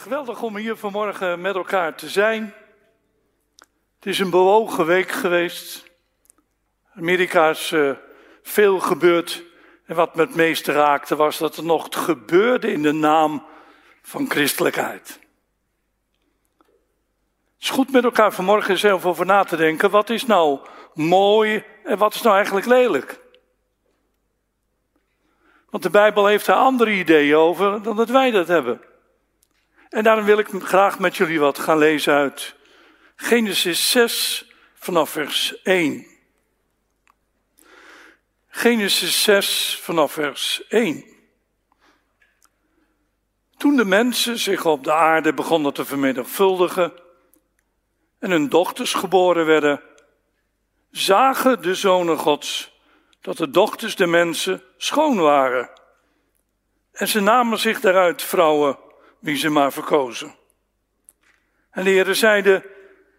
Geweldig om hier vanmorgen met elkaar te zijn. Het is een bewogen week geweest. Amerika is uh, veel gebeurd. En wat me het meeste raakte was dat er nog gebeurde in de naam van christelijkheid. Het is goed met elkaar vanmorgen zelf over na te denken. Wat is nou mooi en wat is nou eigenlijk lelijk? Want de Bijbel heeft daar andere ideeën over dan dat wij dat hebben. En daarom wil ik graag met jullie wat gaan lezen uit Genesis 6 vanaf vers 1. Genesis 6 vanaf vers 1. Toen de mensen zich op de aarde begonnen te vermenigvuldigen en hun dochters geboren werden, zagen de zonen Gods dat de dochters der mensen schoon waren. En ze namen zich daaruit vrouwen wie ze maar verkozen. En de Heere zeide,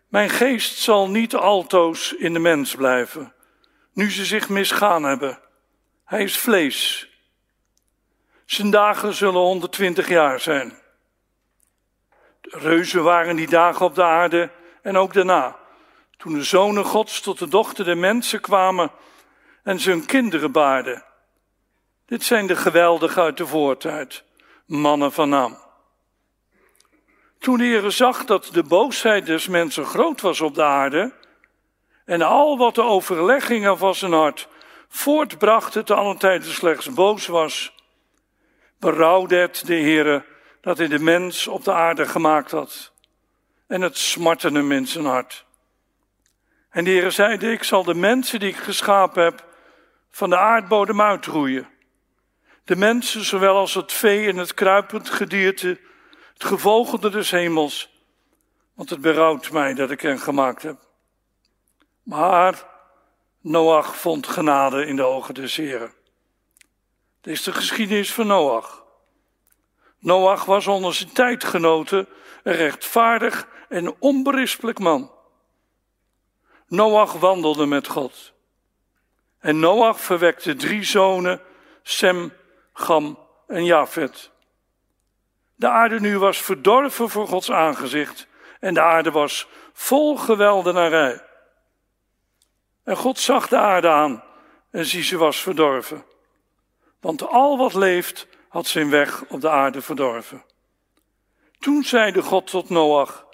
mijn geest zal niet altoos in de mens blijven, nu ze zich misgaan hebben. Hij is vlees. Zijn dagen zullen 120 jaar zijn. De reuzen waren die dagen op de aarde en ook daarna, toen de zonen Gods tot de dochter der mensen kwamen en ze hun kinderen baarden. Dit zijn de geweldigen uit de voortijd, mannen van naam. Toen de Heer zag dat de boosheid des mensen groot was op de aarde, en al wat de overleggingen van zijn hart voortbracht te allen tijden slechts boos was, berouwde het de Heere dat hij de mens op de aarde gemaakt had. En het smartte hem in zijn hart. En de Heere zeide, ik zal de mensen die ik geschapen heb van de aardbodem uitroeien. De mensen, zowel als het vee en het kruipend gedierte, gevolgde des hemels, want het berouwt mij dat ik hen gemaakt heb. Maar Noach vond genade in de ogen des Heren. Dit is de geschiedenis van Noach. Noach was onder zijn tijdgenoten een rechtvaardig en onberispelijk man. Noach wandelde met God. En Noach verwekte drie zonen, Sem, Gam en Jafet. De aarde nu was verdorven voor Gods aangezicht en de aarde was vol geweldenarij. En God zag de aarde aan en zie ze was verdorven. Want al wat leeft had zijn weg op de aarde verdorven. Toen zeide God tot Noach,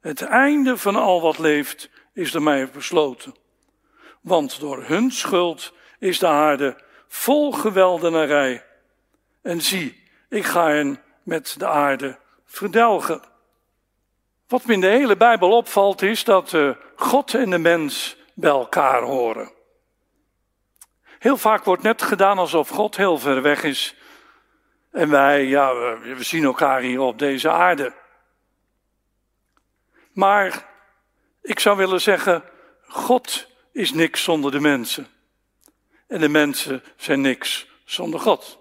het einde van al wat leeft is door mij besloten. Want door hun schuld is de aarde vol geweldenarij. En zie, ik ga hen met de aarde verdelgen. Wat me in de hele Bijbel opvalt is dat uh, God en de mens bij elkaar horen. Heel vaak wordt net gedaan alsof God heel ver weg is. En wij, ja, we zien elkaar hier op deze aarde. Maar ik zou willen zeggen, God is niks zonder de mensen. En de mensen zijn niks zonder God.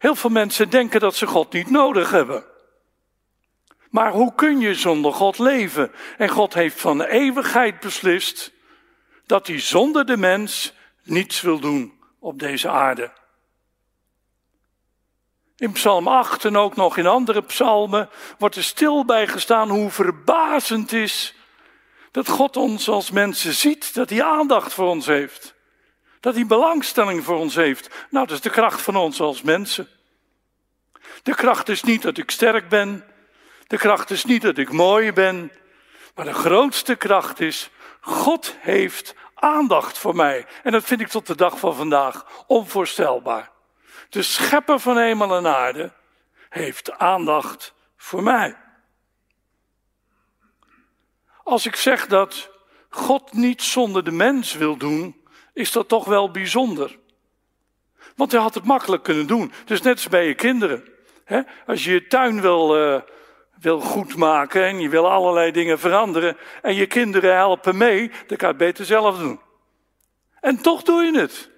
Heel veel mensen denken dat ze God niet nodig hebben. Maar hoe kun je zonder God leven? En God heeft van de eeuwigheid beslist dat hij zonder de mens niets wil doen op deze aarde. In Psalm 8 en ook nog in andere psalmen wordt er stil bij gestaan hoe verbazend is dat God ons als mensen ziet, dat hij aandacht voor ons heeft. Dat hij belangstelling voor ons heeft. Nou, dat is de kracht van ons als mensen. De kracht is niet dat ik sterk ben. De kracht is niet dat ik mooi ben. Maar de grootste kracht is, God heeft aandacht voor mij. En dat vind ik tot de dag van vandaag onvoorstelbaar. De schepper van hemel en aarde heeft aandacht voor mij. Als ik zeg dat God niet zonder de mens wil doen, is dat toch wel bijzonder. Want hij had het makkelijk kunnen doen. Dus net als bij je kinderen. Als je je tuin wil, uh, wil goedmaken en je wil allerlei dingen veranderen en je kinderen helpen mee, dan kan je het beter zelf doen. En toch doe je het.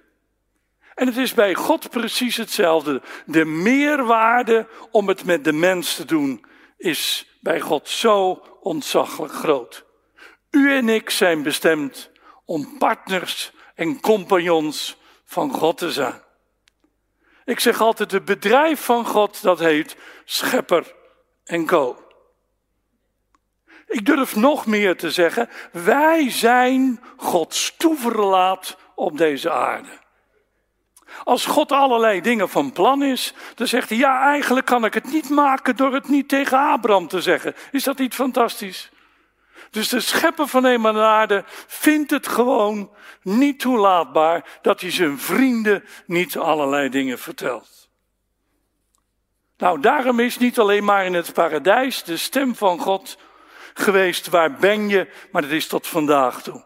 En het is bij God precies hetzelfde. De meerwaarde om het met de mens te doen is bij God zo ontzaglijk groot. U en ik zijn bestemd om partners en compagnons van God te zijn. Ik zeg altijd, het bedrijf van God, dat heet Schepper en Co. Ik durf nog meer te zeggen, wij zijn Gods toeverlaat op deze aarde. Als God allerlei dingen van plan is, dan zegt hij, ja, eigenlijk kan ik het niet maken door het niet tegen Abraham te zeggen. Is dat niet fantastisch? Dus de schepper van hemel en aarde vindt het gewoon niet toelaatbaar dat hij zijn vrienden niet allerlei dingen vertelt. Nou, daarom is niet alleen maar in het paradijs de stem van God geweest, waar ben je, maar dat is tot vandaag toe.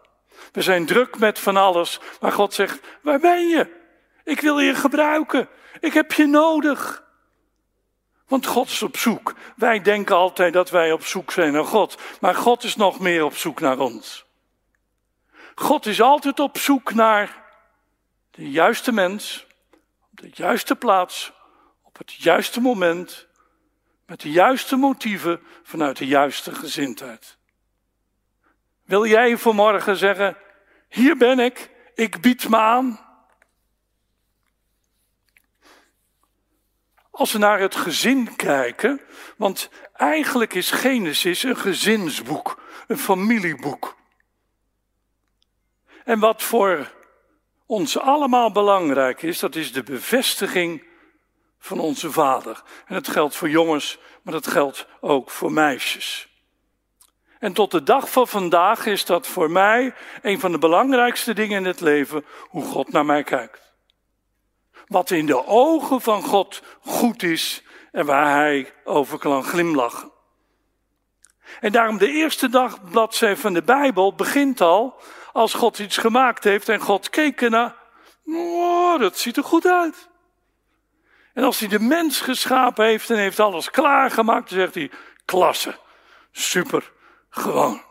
We zijn druk met van alles, maar God zegt, waar ben je? Ik wil je gebruiken. Ik heb je nodig. Want God is op zoek. Wij denken altijd dat wij op zoek zijn naar God. Maar God is nog meer op zoek naar ons. God is altijd op zoek naar de juiste mens, op de juiste plaats, op het juiste moment, met de juiste motieven, vanuit de juiste gezindheid. Wil jij vanmorgen zeggen, hier ben ik, ik bied me aan? Als we naar het gezin kijken, want eigenlijk is Genesis een gezinsboek, een familieboek. En wat voor ons allemaal belangrijk is, dat is de bevestiging van onze vader. En dat geldt voor jongens, maar dat geldt ook voor meisjes. En tot de dag van vandaag is dat voor mij een van de belangrijkste dingen in het leven, hoe God naar mij kijkt wat in de ogen van God goed is en waar hij over kan glimlachen. En daarom de eerste dagbladzij van de Bijbel begint al als God iets gemaakt heeft en God keek ernaar. Oh, dat ziet er goed uit. En als hij de mens geschapen heeft en heeft alles klaargemaakt, dan zegt hij, klasse, super, gewoon.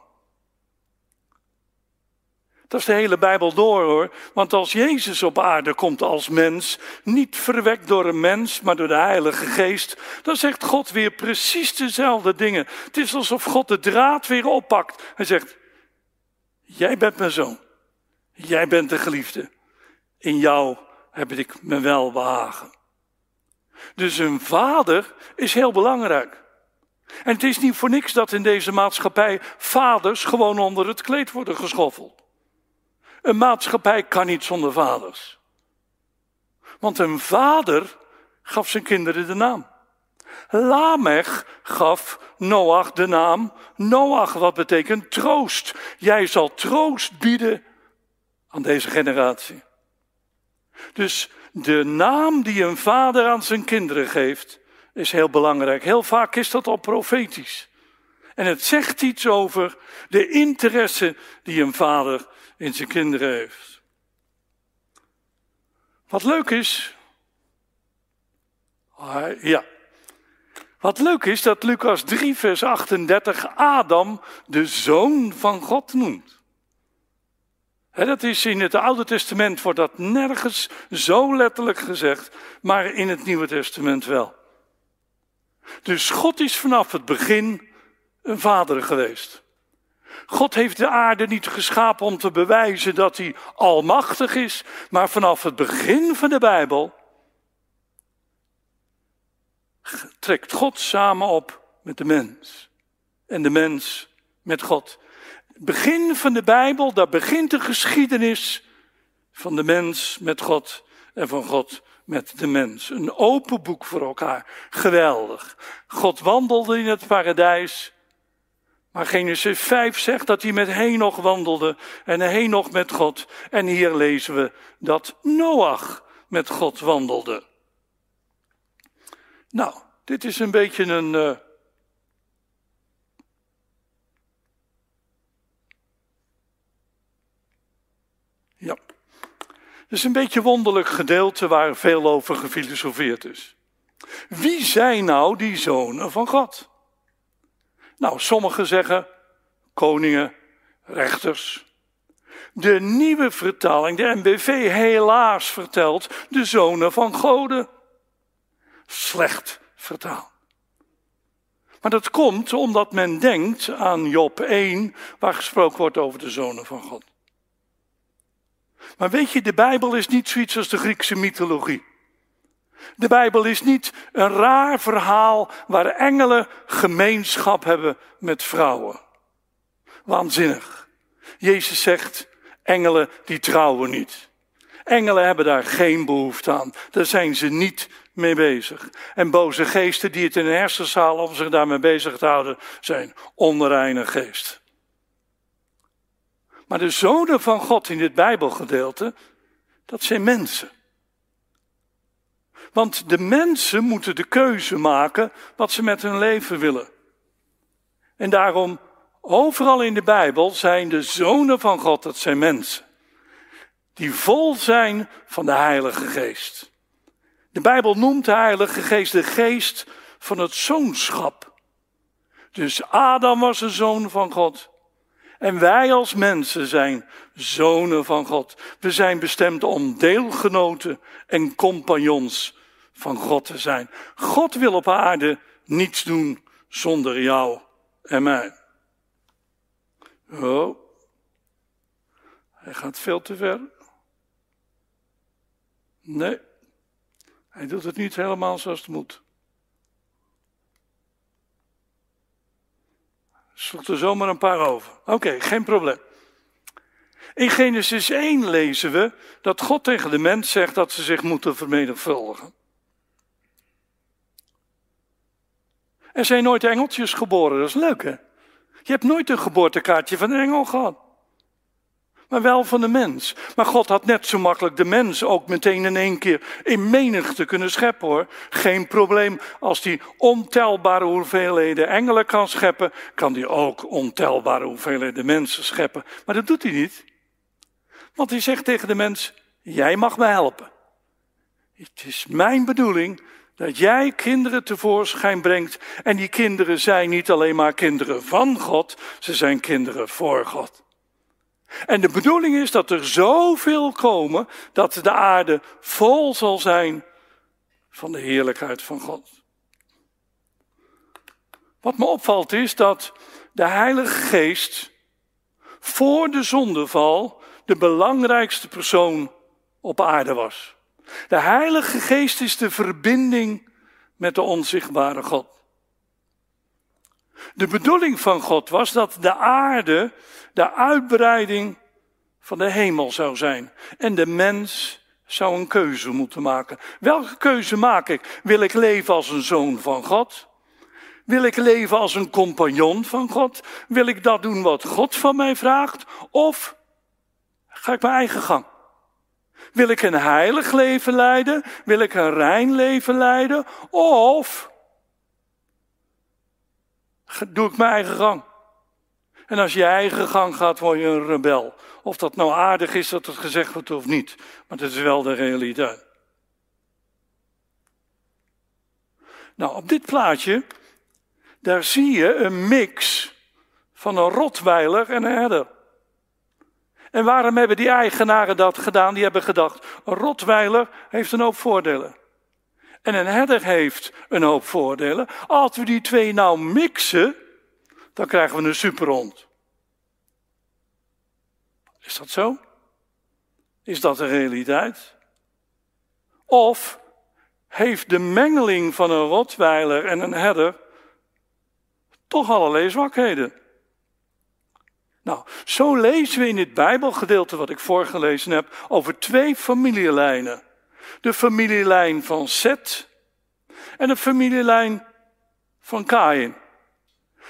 Dat is de hele Bijbel door hoor. Want als Jezus op aarde komt als mens, niet verwekt door een mens, maar door de Heilige Geest, dan zegt God weer precies dezelfde dingen. Het is alsof God de draad weer oppakt. Hij zegt, jij bent mijn zoon. Jij bent de geliefde. In jou heb ik me wel behagen. Dus een vader is heel belangrijk. En het is niet voor niks dat in deze maatschappij vaders gewoon onder het kleed worden geschoffeld. Een maatschappij kan niet zonder vaders. Want een vader gaf zijn kinderen de naam. Lamech gaf Noach de naam Noach, wat betekent troost. Jij zal troost bieden aan deze generatie. Dus de naam die een vader aan zijn kinderen geeft, is heel belangrijk. Heel vaak is dat al profetisch. En het zegt iets over de interesse die een vader in zijn kinderen heeft. Wat leuk is. Ah, ja. Wat leuk is dat Lucas 3, vers 38 Adam de zoon van God noemt. dat is in het Oude Testament wordt dat nergens zo letterlijk gezegd, maar in het Nieuwe Testament wel. Dus God is vanaf het begin een vader geweest. God heeft de aarde niet geschapen om te bewijzen dat hij almachtig is, maar vanaf het begin van de Bijbel trekt God samen op met de mens. En de mens met God. Begin van de Bijbel, daar begint de geschiedenis van de mens met God en van God met de mens. Een open boek voor elkaar. Geweldig. God wandelde in het paradijs maar Genesis 5 zegt dat hij met Henoch wandelde en Henoch met God. En hier lezen we dat Noach met God wandelde. Nou, dit is een beetje een. Uh... Ja. Het is een beetje een wonderlijk gedeelte waar veel over gefilosofeerd is. Wie zijn nou die zonen van God? Nou, sommigen zeggen koningen, rechters. De nieuwe vertaling, de MBV, helaas vertelt de zonen van goden. Slecht vertaald. Maar dat komt omdat men denkt aan Job 1, waar gesproken wordt over de zonen van God. Maar weet je, de Bijbel is niet zoiets als de Griekse mythologie. De Bijbel is niet een raar verhaal waar engelen gemeenschap hebben met vrouwen. Waanzinnig. Jezus zegt, engelen die trouwen niet. Engelen hebben daar geen behoefte aan. Daar zijn ze niet mee bezig. En boze geesten die het in de hersenzaal om zich daarmee bezig te houden, zijn onreine geest. Maar de zonen van God in dit Bijbelgedeelte, dat zijn mensen. Want de mensen moeten de keuze maken wat ze met hun leven willen. En daarom, overal in de Bijbel zijn de zonen van God, dat zijn mensen. Die vol zijn van de Heilige Geest. De Bijbel noemt de Heilige Geest de geest van het zoonschap. Dus Adam was een zoon van God. En wij als mensen zijn zonen van God. We zijn bestemd om deelgenoten en compagnons van God te zijn. God wil op aarde niets doen zonder jou en mij. Oh, hij gaat veel te ver. Nee, hij doet het niet helemaal zoals het moet. Sloeg er zomaar een paar over. Oké, geen probleem. In Genesis 1 lezen we dat God tegen de mens zegt dat ze zich moeten vermenigvuldigen. Er zijn nooit engeltjes geboren, dat is leuk hè? Je hebt nooit een geboortekaartje van een engel gehad. Maar wel van de mens. Maar God had net zo makkelijk de mens ook meteen in één keer in menigte kunnen scheppen hoor. Geen probleem. Als hij ontelbare hoeveelheden engelen kan scheppen, kan hij ook ontelbare hoeveelheden mensen scheppen. Maar dat doet hij niet. Want hij zegt tegen de mens, jij mag me helpen. Het is mijn bedoeling dat jij kinderen tevoorschijn brengt. En die kinderen zijn niet alleen maar kinderen van God, ze zijn kinderen voor God. En de bedoeling is dat er zoveel komen dat de aarde vol zal zijn van de heerlijkheid van God. Wat me opvalt is dat de Heilige Geest voor de zondeval de belangrijkste persoon op aarde was. De Heilige Geest is de verbinding met de onzichtbare God. De bedoeling van God was dat de aarde de uitbreiding van de hemel zou zijn. En de mens zou een keuze moeten maken. Welke keuze maak ik? Wil ik leven als een zoon van God? Wil ik leven als een compagnon van God? Wil ik dat doen wat God van mij vraagt? Of ga ik mijn eigen gang? Wil ik een heilig leven leiden? Wil ik een rein leven leiden? Of doe ik mijn eigen gang? En als je eigen gang gaat, word je een rebel. Of dat nou aardig is dat het gezegd wordt of niet. Maar dat is wel de realiteit. Nou, op dit plaatje, daar zie je een mix van een rotweiler en een herder. En waarom hebben die eigenaren dat gedaan? Die hebben gedacht, een rotweiler heeft een hoop voordelen. En een herder heeft een hoop voordelen. Als we die twee nou mixen, dan krijgen we een superhond. Is dat zo? Is dat de realiteit? Of heeft de mengeling van een rotweiler en een herder toch allerlei zwakheden? Nou, zo lezen we in dit Bijbelgedeelte wat ik voorgelezen heb over twee familielijnen. De familielijn van Seth en de familielijn van Kain.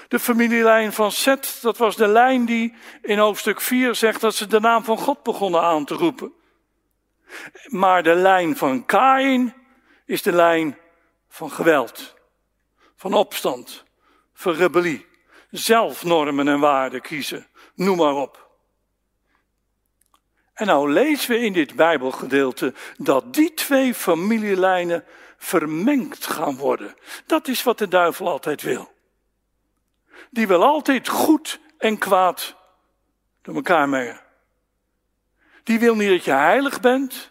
De familielijn van Seth, dat was de lijn die in hoofdstuk 4 zegt dat ze de naam van God begonnen aan te roepen. Maar de lijn van Kain is de lijn van geweld, van opstand, van rebellie, zelfnormen en waarden kiezen, noem maar op. En nou lezen we in dit Bijbelgedeelte dat die twee familielijnen vermengd gaan worden. Dat is wat de duivel altijd wil die wil altijd goed en kwaad door elkaar mengen. Die wil niet dat je heilig bent,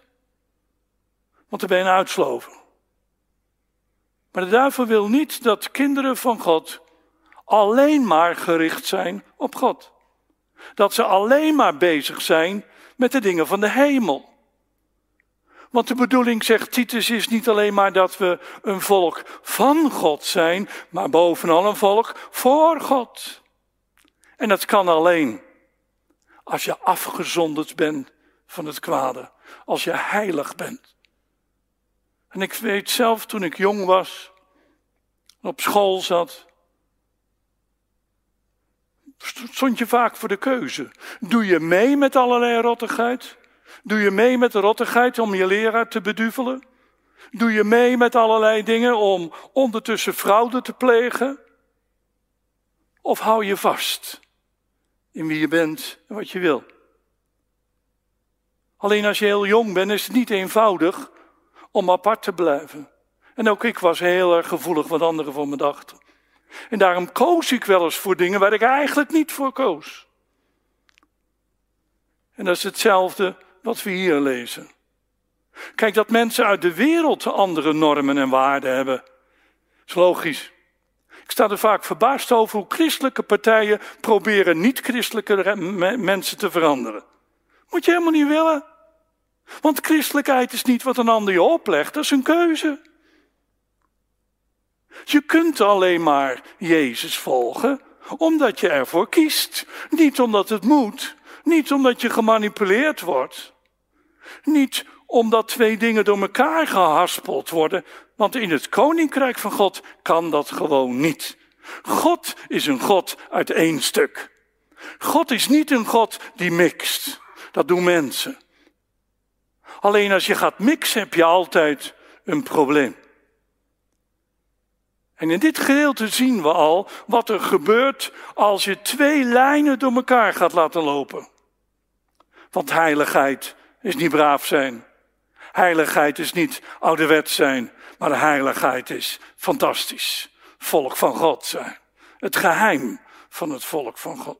want dan ben je een uitslover. Maar de duivel wil niet dat kinderen van God alleen maar gericht zijn op God. Dat ze alleen maar bezig zijn met de dingen van de hemel. Want de bedoeling, zegt Titus, is niet alleen maar dat we een volk van God zijn, maar bovenal een volk voor God. En dat kan alleen als je afgezonderd bent van het kwade, als je heilig bent. En ik weet zelf, toen ik jong was, op school zat, stond je vaak voor de keuze. Doe je mee met allerlei rottigheid? Doe je mee met de rottigheid om je leraar te beduvelen? Doe je mee met allerlei dingen om ondertussen fraude te plegen? Of hou je vast in wie je bent en wat je wil? Alleen als je heel jong bent is het niet eenvoudig om apart te blijven. En ook ik was heel erg gevoelig wat anderen van me dachten. En daarom koos ik wel eens voor dingen waar ik eigenlijk niet voor koos. En dat is hetzelfde wat we hier lezen. Kijk, dat mensen uit de wereld andere normen en waarden hebben, is logisch. Ik sta er vaak verbaasd over hoe christelijke partijen proberen niet-christelijke mensen te veranderen. Moet je helemaal niet willen. Want christelijkheid is niet wat een ander je oplegt, dat is een keuze. Je kunt alleen maar Jezus volgen omdat je ervoor kiest. Niet omdat het moet. Niet omdat je gemanipuleerd wordt. Niet omdat twee dingen door elkaar gehaspeld worden. Want in het koninkrijk van God kan dat gewoon niet. God is een God uit één stuk. God is niet een God die mixt. Dat doen mensen. Alleen als je gaat mixen heb je altijd een probleem. En in dit gedeelte zien we al wat er gebeurt als je twee lijnen door elkaar gaat laten lopen. Want heiligheid is niet braaf zijn. Heiligheid is niet ouderwet zijn, maar heiligheid is fantastisch. Volk van God zijn. Het geheim van het volk van God.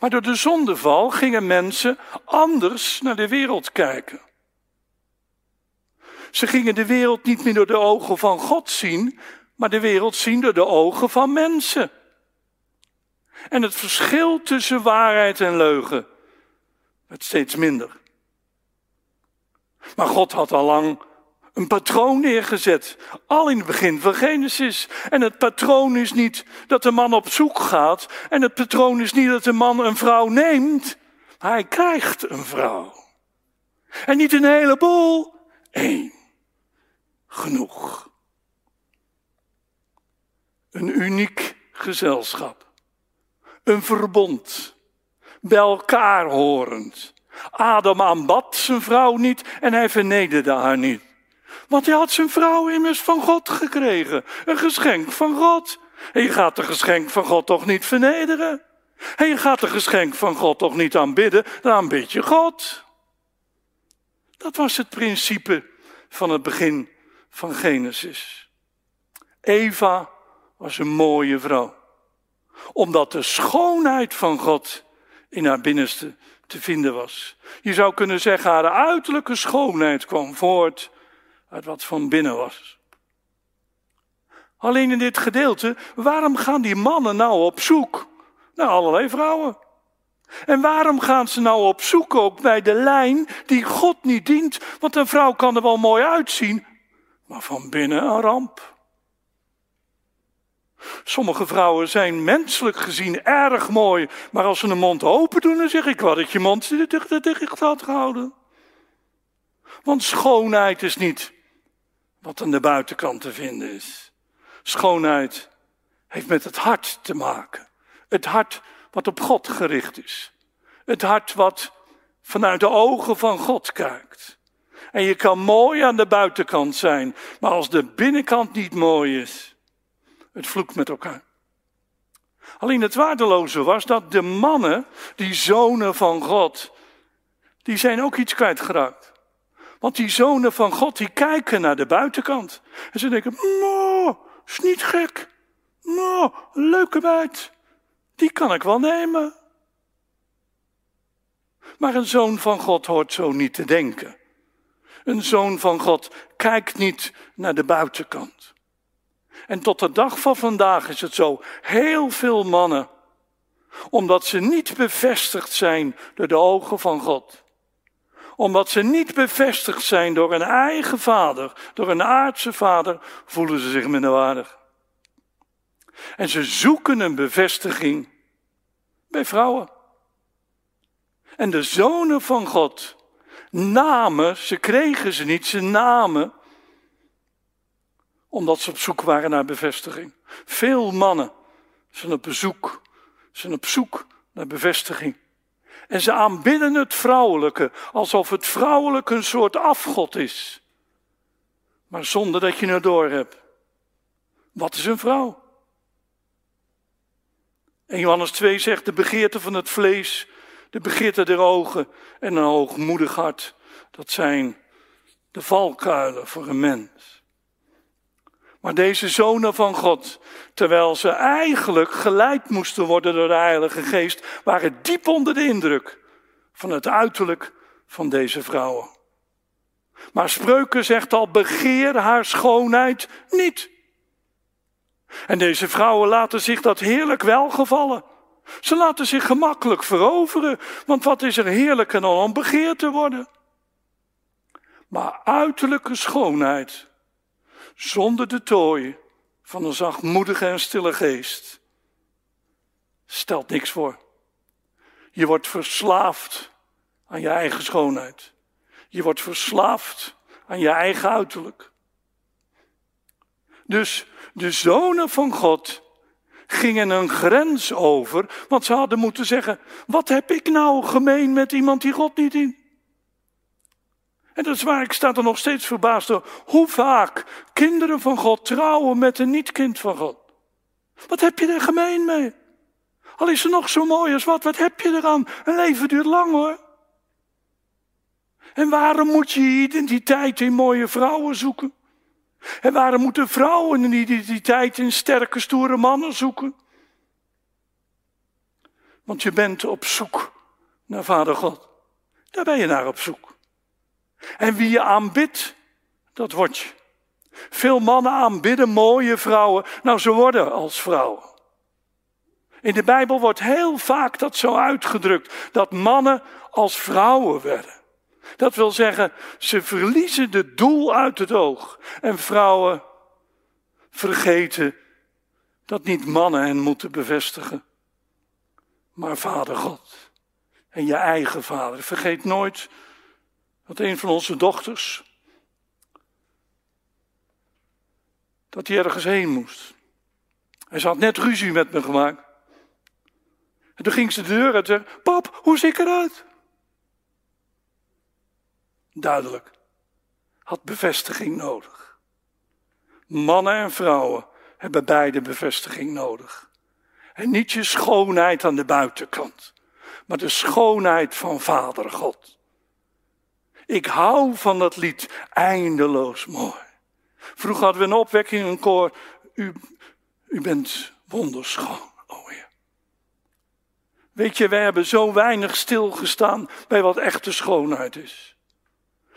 Maar door de zondeval gingen mensen anders naar de wereld kijken. Ze gingen de wereld niet meer door de ogen van God zien, maar de wereld zien door de ogen van mensen. En het verschil tussen waarheid en leugen werd steeds minder. Maar God had al lang een patroon neergezet, al in het begin van Genesis. En het patroon is niet dat de man op zoek gaat, en het patroon is niet dat de man een vrouw neemt, hij krijgt een vrouw. En niet een heleboel, één genoeg. Een uniek gezelschap. Een verbond. Bij elkaar horend. Adam aanbad zijn vrouw niet en hij vernederde haar niet. Want hij had zijn vrouw immers van God gekregen. Een geschenk van God. En je gaat de geschenk van God toch niet vernederen? En je gaat de geschenk van God toch niet aanbidden? Dan aanbid je God. Dat was het principe van het begin van Genesis. Eva was een mooie vrouw. Omdat de schoonheid van God in haar binnenste te vinden was. Je zou kunnen zeggen, haar uiterlijke schoonheid kwam voort uit wat van binnen was. Alleen in dit gedeelte, waarom gaan die mannen nou op zoek naar allerlei vrouwen? En waarom gaan ze nou op zoek ook bij de lijn die God niet dient? Want een vrouw kan er wel mooi uitzien, maar van binnen een ramp. Sommige vrouwen zijn menselijk gezien erg mooi, maar als ze een mond open doen, dan zeg ik wat dat je mond dicht had gehouden. Want schoonheid is niet wat aan de buitenkant te vinden is. Schoonheid heeft met het hart te maken. Het hart wat op God gericht is. Het hart wat vanuit de ogen van God kijkt. En je kan mooi aan de buitenkant zijn, maar als de binnenkant niet mooi is, het vloekt met elkaar. Alleen het waardeloze was dat de mannen, die zonen van God, die zijn ook iets kwijtgeraakt. Want die zonen van God, die kijken naar de buitenkant. En ze denken, nou, is niet gek. Nou, leuke meid. Die kan ik wel nemen. Maar een zoon van God hoort zo niet te denken. Een zoon van God kijkt niet naar de buitenkant. En tot de dag van vandaag is het zo. Heel veel mannen, omdat ze niet bevestigd zijn door de ogen van God, Omdat ze niet bevestigd zijn door een eigen vader, door een aardse vader, voelen ze zich minderwaardig. En ze zoeken een bevestiging bij vrouwen. En de zonen van God namen, ze kregen ze niet, ze namen, omdat ze op zoek waren naar bevestiging. Veel mannen zijn op bezoek, zijn op zoek naar bevestiging. En ze aanbidden het vrouwelijke, alsof het vrouwelijke een soort afgod is. Maar zonder dat je het door hebt. Wat is een vrouw? En Johannes 2 zegt, de begeerte van het vlees, de begeerte der ogen en een hoogmoedig hart, dat zijn de valkuilen voor een mens. Maar deze zonen van God, terwijl ze eigenlijk geleid moesten worden door de Heilige Geest, waren diep onder de indruk van het uiterlijk van deze vrouwen. Maar Spreuken zegt al, begeer haar schoonheid niet. En deze vrouwen laten zich dat heerlijk welgevallen. Ze laten zich gemakkelijk veroveren, want wat is er heerlijker dan om begeerd te worden? Maar uiterlijke schoonheid, zonder de tooi van een zachtmoedige en stille geest, stelt niks voor. Je wordt verslaafd aan je eigen schoonheid. Je wordt verslaafd aan je eigen uiterlijk. Dus de zonen van God gingen een grens over, want ze hadden moeten zeggen: Wat heb ik nou gemeen met iemand die God niet in? En dat is waar, ik sta er nog steeds verbaasd door hoe vaak kinderen van God trouwen met een niet-kind van God. Wat heb je er gemeen mee? Al is ze nog zo mooi als wat, wat heb je eraan? Een leven duurt lang hoor. En waarom moet je je identiteit in mooie vrouwen zoeken? En waarom moeten vrouwen een identiteit in sterke, stoere mannen zoeken? Want je bent op zoek naar Vader God. Daar ben je naar op zoek. En wie je aanbidt, dat word je. Veel mannen aanbidden mooie vrouwen. Nou, ze worden als vrouwen. In de Bijbel wordt heel vaak dat zo uitgedrukt, dat mannen als vrouwen werden. Dat wil zeggen, ze verliezen het doel uit het oog. En vrouwen vergeten dat niet mannen hen moeten bevestigen, maar Vader God. En je eigen vader. Vergeet nooit dat een van onze dochters, dat hij ergens heen moest. Hij had net ruzie met me gemaakt. En toen ging ze de deur uit en zei, pap, hoe zie ik eruit? Duidelijk, had bevestiging nodig. Mannen en vrouwen hebben beide bevestiging nodig. En niet je schoonheid aan de buitenkant, maar de schoonheid van Vader God. Ik hou van dat lied, eindeloos mooi. Vroeger hadden we een opwekking in een koor. U, u bent wonderschoon, oh Heer. Weet je, wij hebben zo weinig stilgestaan bij wat echte schoonheid is.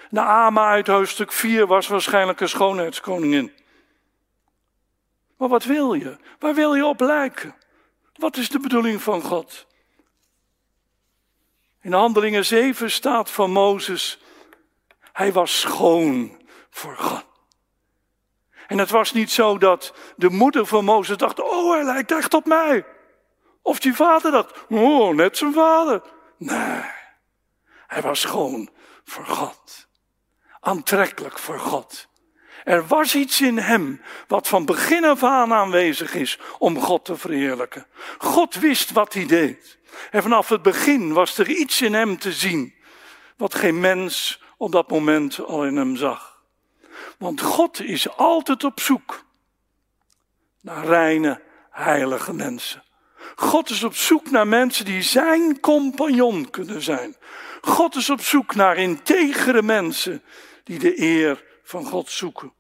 Naama uit hoofdstuk 4 was waarschijnlijk een schoonheidskoningin. Maar wat wil je? Waar wil je op lijken? Wat is de bedoeling van God? In Handelingen 7 staat van Mozes, hij was schoon voor God. En het was niet zo dat de moeder van Mozes dacht, oh hij lijkt echt op mij. Of die vader dacht, oh net zijn vader. Nee, hij was schoon voor God aantrekkelijk voor God. Er was iets in hem wat van begin af aan aanwezig is om God te verheerlijken. God wist wat hij deed. En vanaf het begin was er iets in hem te zien wat geen mens op dat moment al in hem zag. Want God is altijd op zoek naar reine, heilige mensen. God is op zoek naar mensen die zijn compagnon kunnen zijn. God is op zoek naar integere mensen die de eer van God zoeken.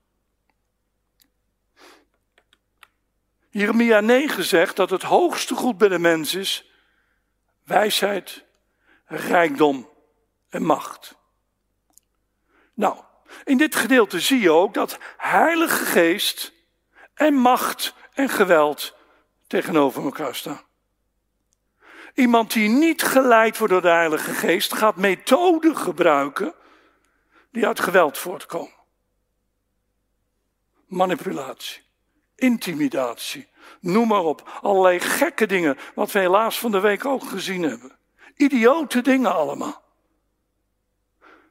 Jeremia 9 zegt dat het hoogste goed bij de mens is wijsheid, rijkdom en macht. Nou, in dit gedeelte zie je ook dat Heilige Geest en macht en geweld tegenover elkaar staan. Iemand die niet geleid wordt door de Heilige Geest gaat methoden gebruiken die uit geweld voortkomen. Manipulatie, intimidatie, noem maar op. Allerlei gekke dingen, wat we helaas van de week ook gezien hebben. Idiote dingen allemaal.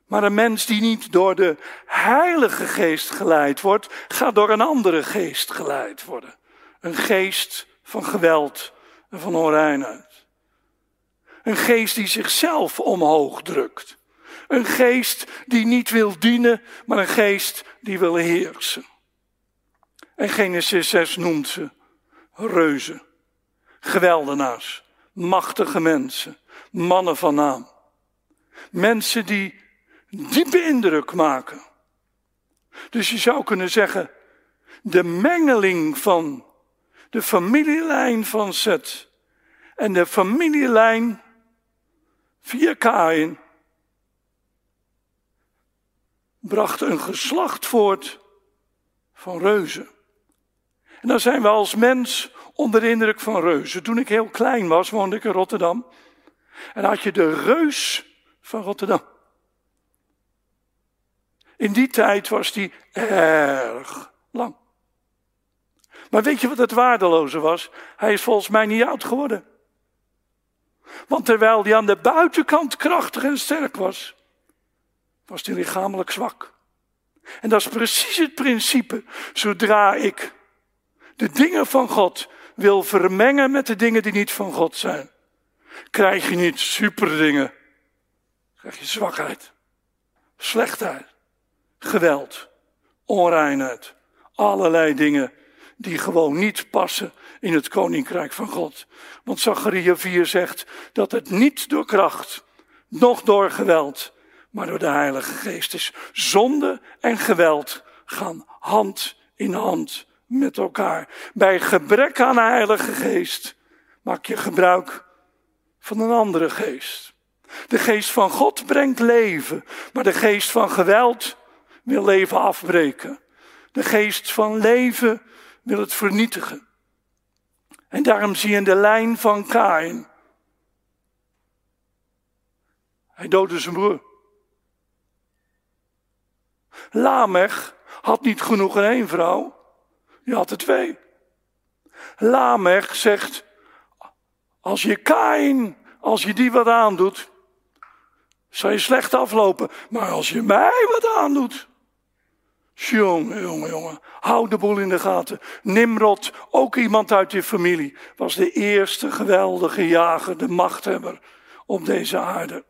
Maar een mens die niet door de Heilige Geest geleid wordt, gaat door een andere geest geleid worden. Een geest van geweld en van onreinheid. Een geest die zichzelf omhoog drukt. Een geest die niet wil dienen, maar een geest die wil heersen. En Genesis 6 noemt ze reuzen, geweldenaars, machtige mensen, mannen van naam. Mensen die diepe indruk maken. Dus je zou kunnen zeggen, de mengeling van de familielijn van Zet en de familielijn via Kain bracht een geslacht voort van reuzen. En dan zijn we als mens onder de indruk van reuzen. Toen ik heel klein was, woonde ik in Rotterdam. En had je de reus van Rotterdam. In die tijd was die erg lang. Maar weet je wat het waardeloze was? Hij is volgens mij niet oud geworden. Want terwijl hij aan de buitenkant krachtig en sterk was, was hij lichamelijk zwak. En dat is precies het principe. Zodra ik de dingen van God wil vermengen met de dingen die niet van God zijn, krijg je niet superdingen. Krijg je zwakheid, slechtheid, geweld, onreinheid, allerlei dingen die gewoon niet passen in het koninkrijk van God. Want Zachariah 4 zegt dat het niet door kracht, noch door geweld, maar door de Heilige Geest is. Zonde en geweld gaan hand in hand met elkaar. Bij gebrek aan de Heilige Geest maak je gebruik van een andere geest. De geest van God brengt leven, maar de geest van geweld wil leven afbreken. De geest van leven wil het vernietigen. En daarom zie je in de lijn van Kain. Hij doodde zijn broer. Lamech had niet genoeg in één vrouw. Je had er twee. Lamech zegt, als je Kain, als je die wat aandoet, zal je slecht aflopen. Maar als je mij wat aandoet, jongen, jongen, jongen, hou de boel in de gaten. Nimrod, ook iemand uit je familie, was de eerste geweldige jager, de machthebber op deze aarde.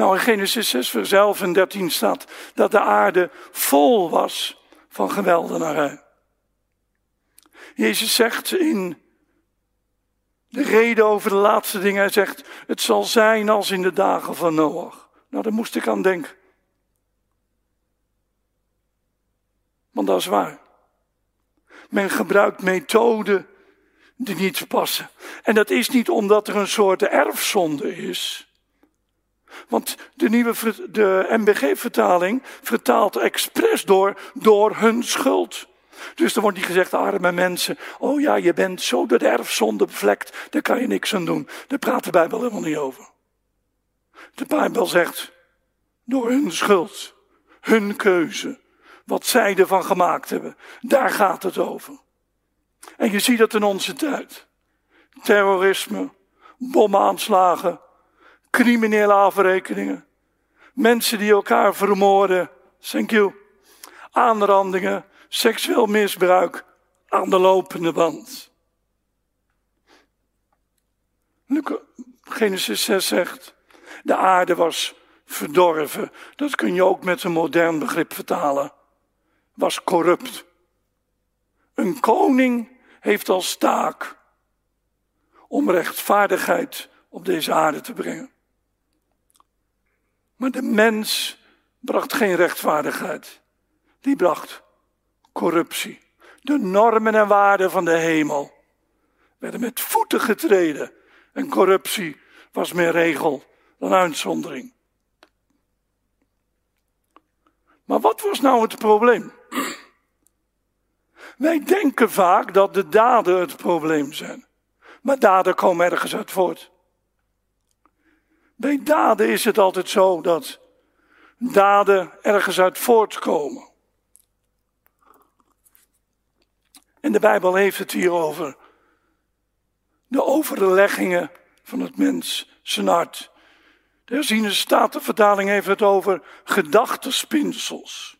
Nou, in Genesis 6, vers 11 en 13 staat dat de aarde vol was van geweldenarij. Jezus zegt in de reden over de laatste dingen, hij zegt, het zal zijn als in de dagen van Noach. Nou, daar moest ik aan denken. Want dat is waar. Men gebruikt methoden die niet passen. En dat is niet omdat er een soort erfzonde is. Want de nieuwe de MBG-vertaling vertaalt expres door, door hun schuld. Dus dan wordt niet gezegd, arme mensen, oh ja, je bent zo door de erfzonde bevlekt, daar kan je niks aan doen. Daar praat de Bijbel helemaal niet over. De Bijbel zegt, door hun schuld, hun keuze, wat zij ervan gemaakt hebben, daar gaat het over. En je ziet dat in onze tijd. Terrorisme, bomaanslagen, criminele afrekeningen, mensen die elkaar vermoorden, thank you, aanrandingen, seksueel misbruik aan de lopende band. Genesis 6 zegt, de aarde was verdorven. Dat kun je ook met een modern begrip vertalen. Was corrupt. Een koning heeft als taak om rechtvaardigheid op deze aarde te brengen. Maar de mens bracht geen rechtvaardigheid. Die bracht corruptie. De normen en waarden van de hemel werden met voeten getreden. En corruptie was meer regel dan uitzondering. Maar wat was nou het probleem? Wij denken vaak dat de daden het probleem zijn. Maar daden komen ergens uit voort. Bij daden is het altijd zo dat daden ergens uit voortkomen. En de Bijbel heeft het hier over de overleggingen van het mens, zijn hart. De herziene statenvertaling heeft het over gedachtenspinsels.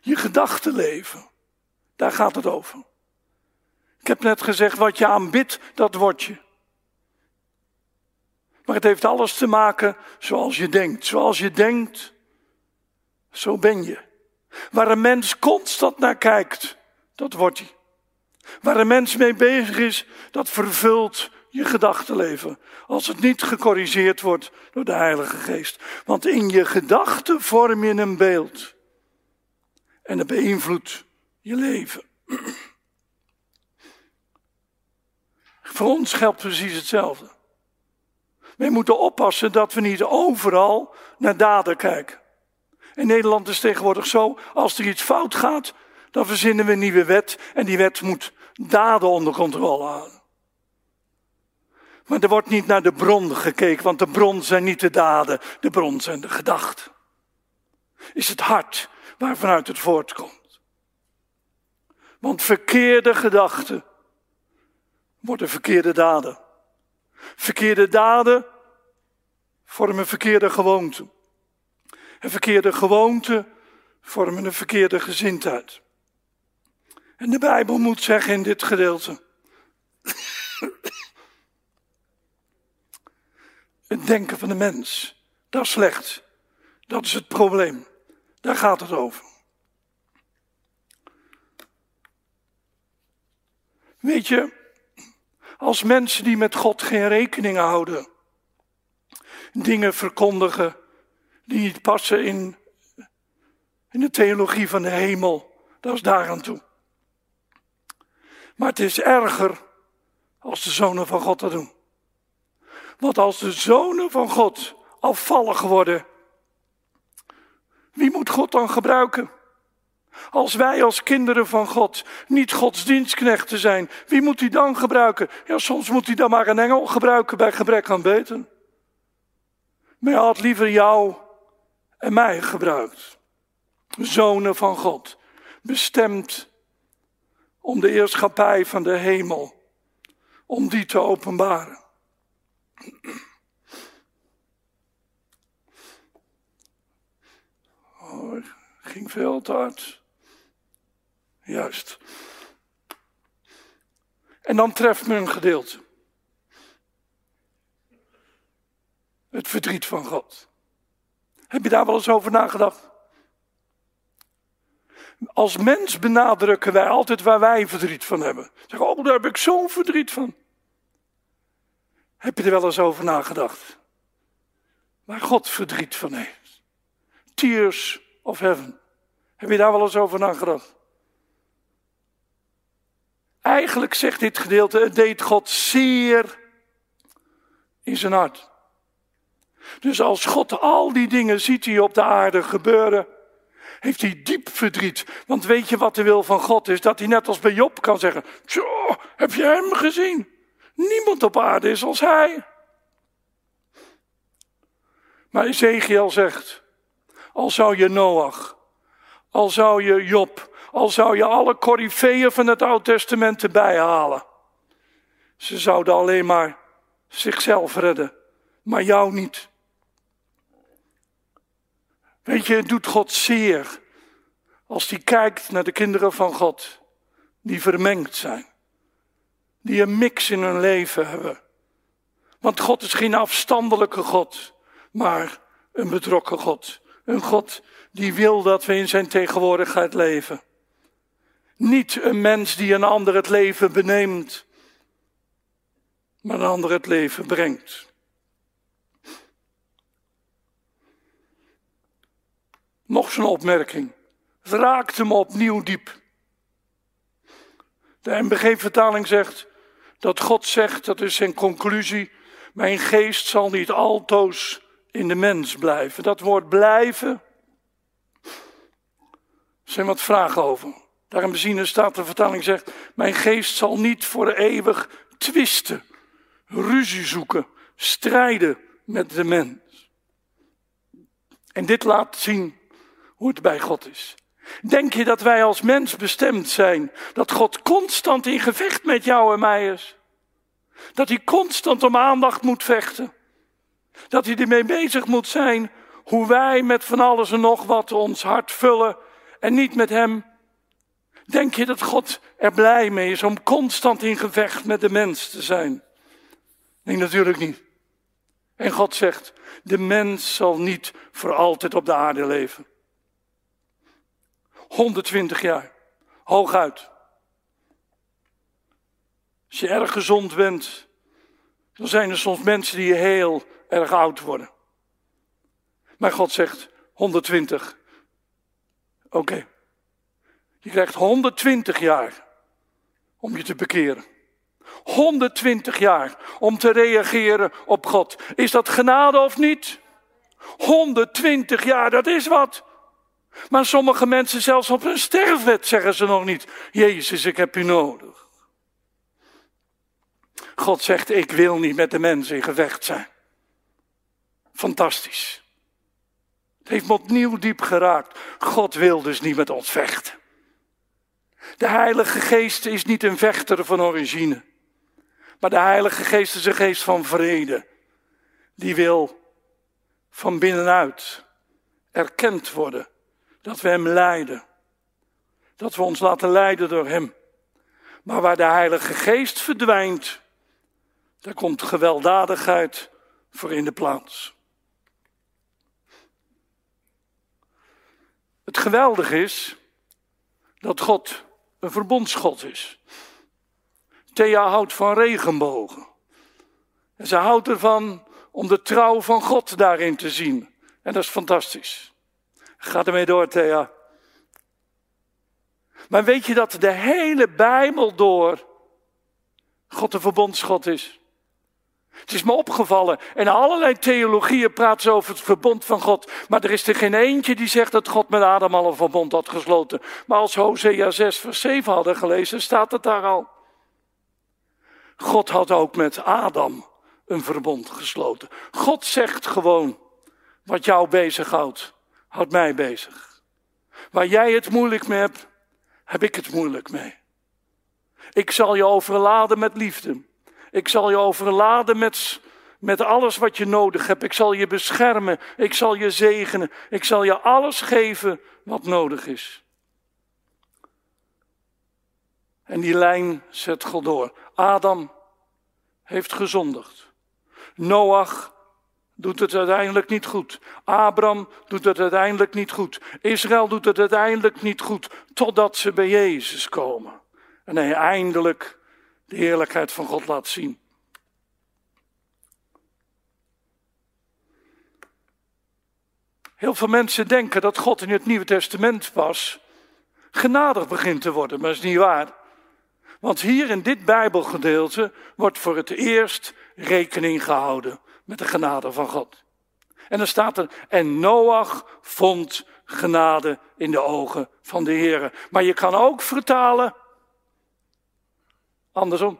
Je gedachtenleven, daar gaat het over. Ik heb net gezegd, wat je aanbidt, dat word je. Maar het heeft alles te maken zoals je denkt. Zoals je denkt, zo ben je. Waar een mens constant naar kijkt, dat wordt hij. Waar een mens mee bezig is, dat vervult je gedachtenleven. Als het niet gecorrigeerd wordt door de Heilige Geest. Want in je gedachten vorm je een beeld. En dat beïnvloedt je leven. Voor ons geldt precies hetzelfde. Wij moeten oppassen dat we niet overal naar daden kijken. In Nederland is tegenwoordig zo, als er iets fout gaat, dan verzinnen we een nieuwe wet en die wet moet daden onder controle houden. Maar er wordt niet naar de bron gekeken, want de bron zijn niet de daden, de bron zijn de gedachten. Is het hart waarvanuit het voortkomt. Want verkeerde gedachten worden verkeerde daden. Verkeerde daden vormen verkeerde gewoonten. En verkeerde gewoonten vormen een verkeerde gezindheid. En de Bijbel moet zeggen in dit gedeelte. Het denken van de mens, dat is slecht. Dat is het probleem. Daar gaat het over. Weet je, als mensen die met God geen rekening houden, dingen verkondigen die niet passen in, in de theologie van de hemel, dat is daar aan toe. Maar het is erger als de zonen van God dat doen. Want als de zonen van God afvallig worden, wie moet God dan gebruiken? Als wij als kinderen van God niet Gods dienstknechten zijn, wie moet hij dan gebruiken? Ja, soms moet hij dan maar een engel gebruiken bij gebrek aan beter. Maar hij had liever jou en mij gebruikt. Zonen van God, bestemd om de eerschappij van de hemel, om die te openbaren. Oh, ging veel te hard. Juist. En dan treft me een gedeelte. Het verdriet van God. Heb je daar wel eens over nagedacht? Als mens benadrukken wij altijd waar wij verdriet van hebben. Zeggen, oh, daar heb ik zo'n verdriet van. Heb je er wel eens over nagedacht? Waar God verdriet van heeft. Tears of heaven. Heb je daar wel eens over nagedacht? Eigenlijk zegt dit gedeelte, het deed God zeer in zijn hart. Dus als God al die dingen ziet die op de aarde gebeuren, heeft hij diep verdriet. Want weet je wat de wil van God is? Dat hij net als bij Job kan zeggen, zo, heb je hem gezien? Niemand op aarde is als hij. Maar Ezekiel zegt, al zou je Noach, al zou je Job, al zou je alle coryfeeën van het Oude Testament erbij halen. Ze zouden alleen maar zichzelf redden, maar jou niet. Weet je, het doet God zeer als hij kijkt naar de kinderen van God, die vermengd zijn, die een mix in hun leven hebben. Want God is geen afstandelijke God, maar een betrokken God. Een God die wil dat we in zijn tegenwoordigheid leven. Niet een mens die een ander het leven beneemt, maar een ander het leven brengt. Nog zo'n opmerking. Het raakte me opnieuw diep. De MBG-vertaling zegt dat God zegt, dat is zijn conclusie, mijn geest zal niet altoos in de mens blijven. Dat woord blijven, zijn wat vragen over. Daarom zien er staat de vertaling zegt, mijn geest zal niet voor eeuwig twisten, ruzie zoeken, strijden met de mens. En dit laat zien hoe het bij God is. Denk je dat wij als mens bestemd zijn, dat God constant in gevecht met jou en mij is? Dat hij constant om aandacht moet vechten? Dat hij ermee bezig moet zijn hoe wij met van alles en nog wat ons hart vullen en niet met hem? Denk je dat God er blij mee is om constant in gevecht met de mens te zijn? Nee, natuurlijk niet. En God zegt, de mens zal niet voor altijd op de aarde leven. 120 jaar, hooguit. Als je erg gezond bent, dan zijn er soms mensen die heel erg oud worden. Maar God zegt 120. Oké. Je krijgt 120 jaar om je te bekeren. 120 jaar om te reageren op God. Is dat genade of niet? 120 jaar, dat is wat. Maar sommige mensen, zelfs op hun sterfbed, zeggen ze nog niet: Jezus, ik heb u nodig. God zegt: Ik wil niet met de mensen in gevecht zijn. Fantastisch. Het heeft me opnieuw diep geraakt. God wil dus niet met ons vechten. De Heilige Geest is niet een vechter van origine. Maar de Heilige Geest is een geest van vrede. Die wil van binnenuit erkend worden dat we Hem leiden. Dat we ons laten leiden door Hem. Maar waar de Heilige Geest verdwijnt, daar komt gewelddadigheid voor in de plaats. Het geweldige is dat God een verbondsgod is. Thea houdt van regenbogen. En ze houdt ervan om de trouw van God daarin te zien. En dat is fantastisch. Ga ermee door, Thea. Maar weet je dat de hele Bijbel door God een verbondsgod is? Het is me opgevallen. En allerlei theologieën praten over het verbond van God. Maar er is er geen eentje die zegt dat God met Adam al een verbond had gesloten. Maar als Hosea 6 vers 7 hadden gelezen, staat het daar al. God had ook met Adam een verbond gesloten. God zegt gewoon, wat jou bezighoudt, houdt mij bezig. Waar jij het moeilijk mee hebt, heb ik het moeilijk mee. Ik zal je overladen met liefde. Ik zal je overladen met, met alles wat je nodig hebt. Ik zal je beschermen. Ik zal je zegenen. Ik zal je alles geven wat nodig is. En die lijn zet God door. Adam heeft gezondigd. Noach doet het uiteindelijk niet goed. Abraham doet het uiteindelijk niet goed. Israël doet het uiteindelijk niet goed. Totdat ze bij Jezus komen. En hij eindelijk de heerlijkheid van God laat zien. Heel veel mensen denken dat God in het Nieuwe Testament pas genadig begint te worden, maar dat is niet waar. Want hier in dit Bijbelgedeelte wordt voor het eerst rekening gehouden met de genade van God. En dan staat er, en Noach vond genade in de ogen van de Heer. Maar je kan ook vertalen, Andersom.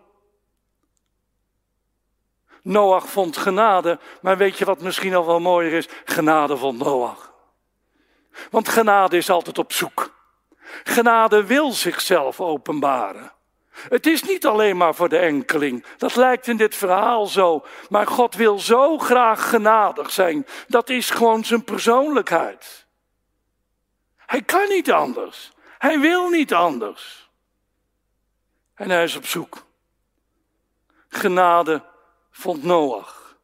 Noach vond genade, maar weet je wat misschien al wel mooier is? Genade vond Noach. Want genade is altijd op zoek. Genade wil zichzelf openbaren. Het is niet alleen maar voor de enkeling. Dat lijkt in dit verhaal zo. Maar God wil zo graag genadig zijn. Dat is gewoon zijn persoonlijkheid. Hij kan niet anders. Hij wil niet anders. En hij is op zoek. Genade vond Noach.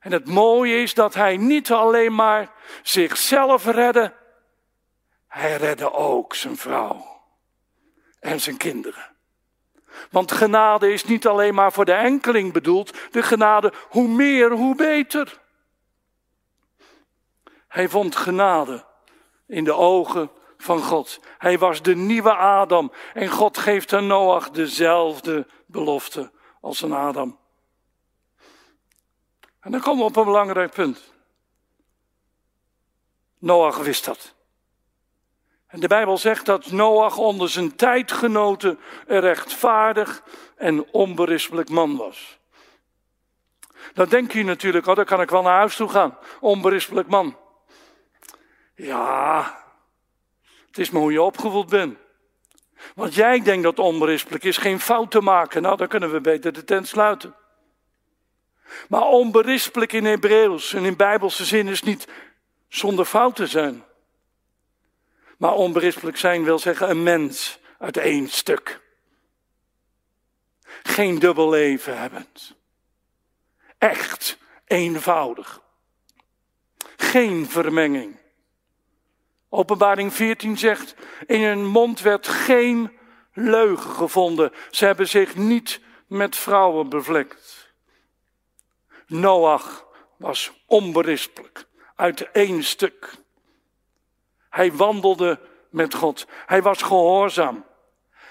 En het mooie is dat hij niet alleen maar zichzelf redde, hij redde ook zijn vrouw en zijn kinderen. Want genade is niet alleen maar voor de enkeling bedoeld, de genade, hoe meer, hoe beter. Hij vond genade in de ogen van God. Hij was de nieuwe Adam en God geeft aan Noach dezelfde belofte als een Adam. En dan komen we op een belangrijk punt. Noach wist dat. En de Bijbel zegt dat Noach onder zijn tijdgenoten een rechtvaardig en onberispelijk man was. Dan denk je natuurlijk, oh, dan kan ik wel naar huis toe gaan. Onberispelijk man. Ja, het is maar hoe je opgevoed bent. Want jij denkt dat onberispelijk is, geen fout te maken. Nou, dan kunnen we beter de tent sluiten. Maar onberispelijk in Hebreeuws en in Bijbelse zin is niet zonder fouten zijn. Maar onberispelijk zijn wil zeggen een mens uit één stuk. Geen dubbel leven hebbend. Echt eenvoudig. Geen vermenging. Openbaring 14 zegt, in hun mond werd geen leugen gevonden. Ze hebben zich niet met vrouwen bevlekt. Noach was onberispelijk, uit één stuk. Hij wandelde met God. Hij was gehoorzaam.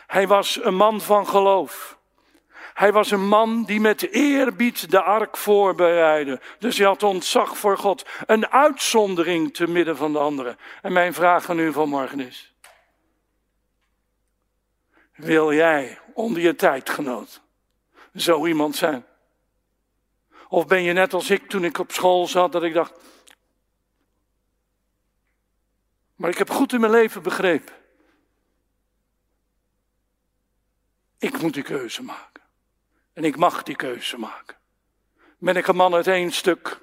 Hij was een man van geloof. Hij was een man die met eerbied de ark voorbereidde. Dus hij had ontzag voor God. Een uitzondering te midden van de anderen. En mijn vraag aan u vanmorgen is. Wil jij onder je tijdgenoot zo iemand zijn? Of ben je net als ik toen ik op school zat dat ik dacht. Maar ik heb goed in mijn leven begrepen. Ik moet die keuze maken. En ik mag die keuze maken. Ben ik een man uit één stuk?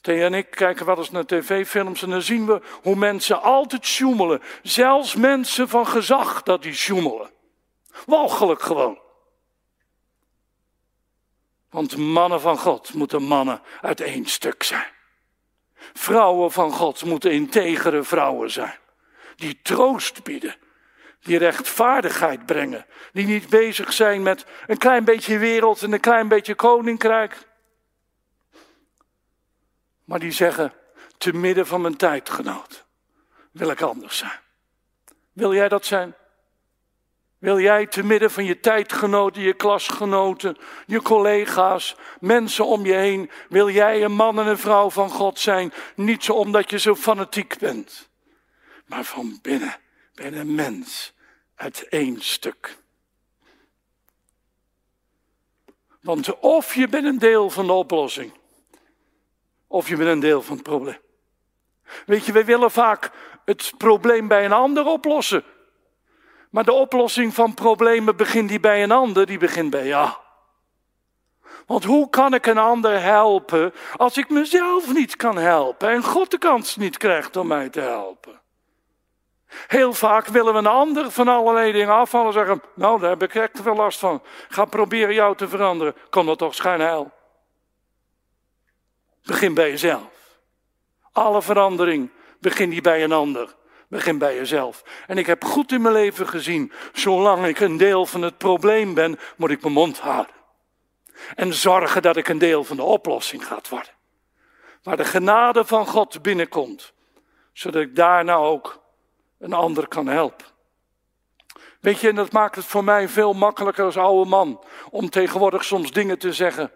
Thea en ik kijken wel eens naar tv-films en dan zien we hoe mensen altijd sjoemelen. Zelfs mensen van gezag dat die sjoemelen. Walgelijk gewoon. Want mannen van God moeten mannen uit één stuk zijn. Vrouwen van God moeten integere vrouwen zijn. Die troost bieden die rechtvaardigheid brengen. Die niet bezig zijn met een klein beetje wereld en een klein beetje koninkrijk. Maar die zeggen, te midden van mijn tijdgenoot wil ik anders zijn. Wil jij dat zijn? Wil jij te midden van je tijdgenoten, je klasgenoten, je collega's, mensen om je heen, wil jij een man en een vrouw van God zijn? Niet zo omdat je zo fanatiek bent, maar van binnen ben een mens uit één stuk. Want of je bent een deel van de oplossing, of je bent een deel van het probleem. Weet je, we willen vaak het probleem bij een ander oplossen. Maar de oplossing van problemen begint die bij een ander, die begint bij jou. Want hoe kan ik een ander helpen als ik mezelf niet kan helpen en God de kans niet krijgt om mij te helpen? Heel vaak willen we een ander van allerlei dingen afvallen en zeggen, nou daar heb ik echt veel last van. Ga proberen jou te veranderen. Kom dat toch schijnheil. Begin bij jezelf. Alle verandering begin die bij een ander. Begin bij jezelf. En ik heb goed in mijn leven gezien, zolang ik een deel van het probleem ben, moet ik mijn mond houden. En zorgen dat ik een deel van de oplossing gaat worden. Waar de genade van God binnenkomt. Zodat ik daarna ook een ander kan helpen. Weet je, en dat maakt het voor mij veel makkelijker als oude man om tegenwoordig soms dingen te zeggen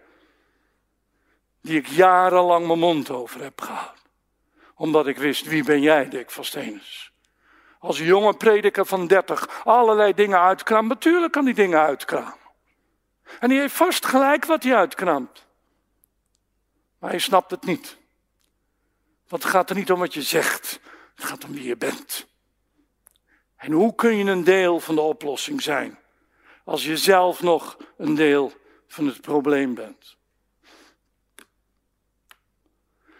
die ik jarenlang mijn mond over heb gehouden. Omdat ik wist, wie ben jij, Dick van Stenens? Als jonge prediker van 30 allerlei dingen uitkraamt, natuurlijk kan die dingen uitkramen. En hij heeft vast gelijk wat hij uitkraamt. Maar hij snapt het niet. Want het gaat er niet om wat je zegt, het gaat om wie je bent. En hoe kun je een deel van de oplossing zijn als je zelf nog een deel van het probleem bent?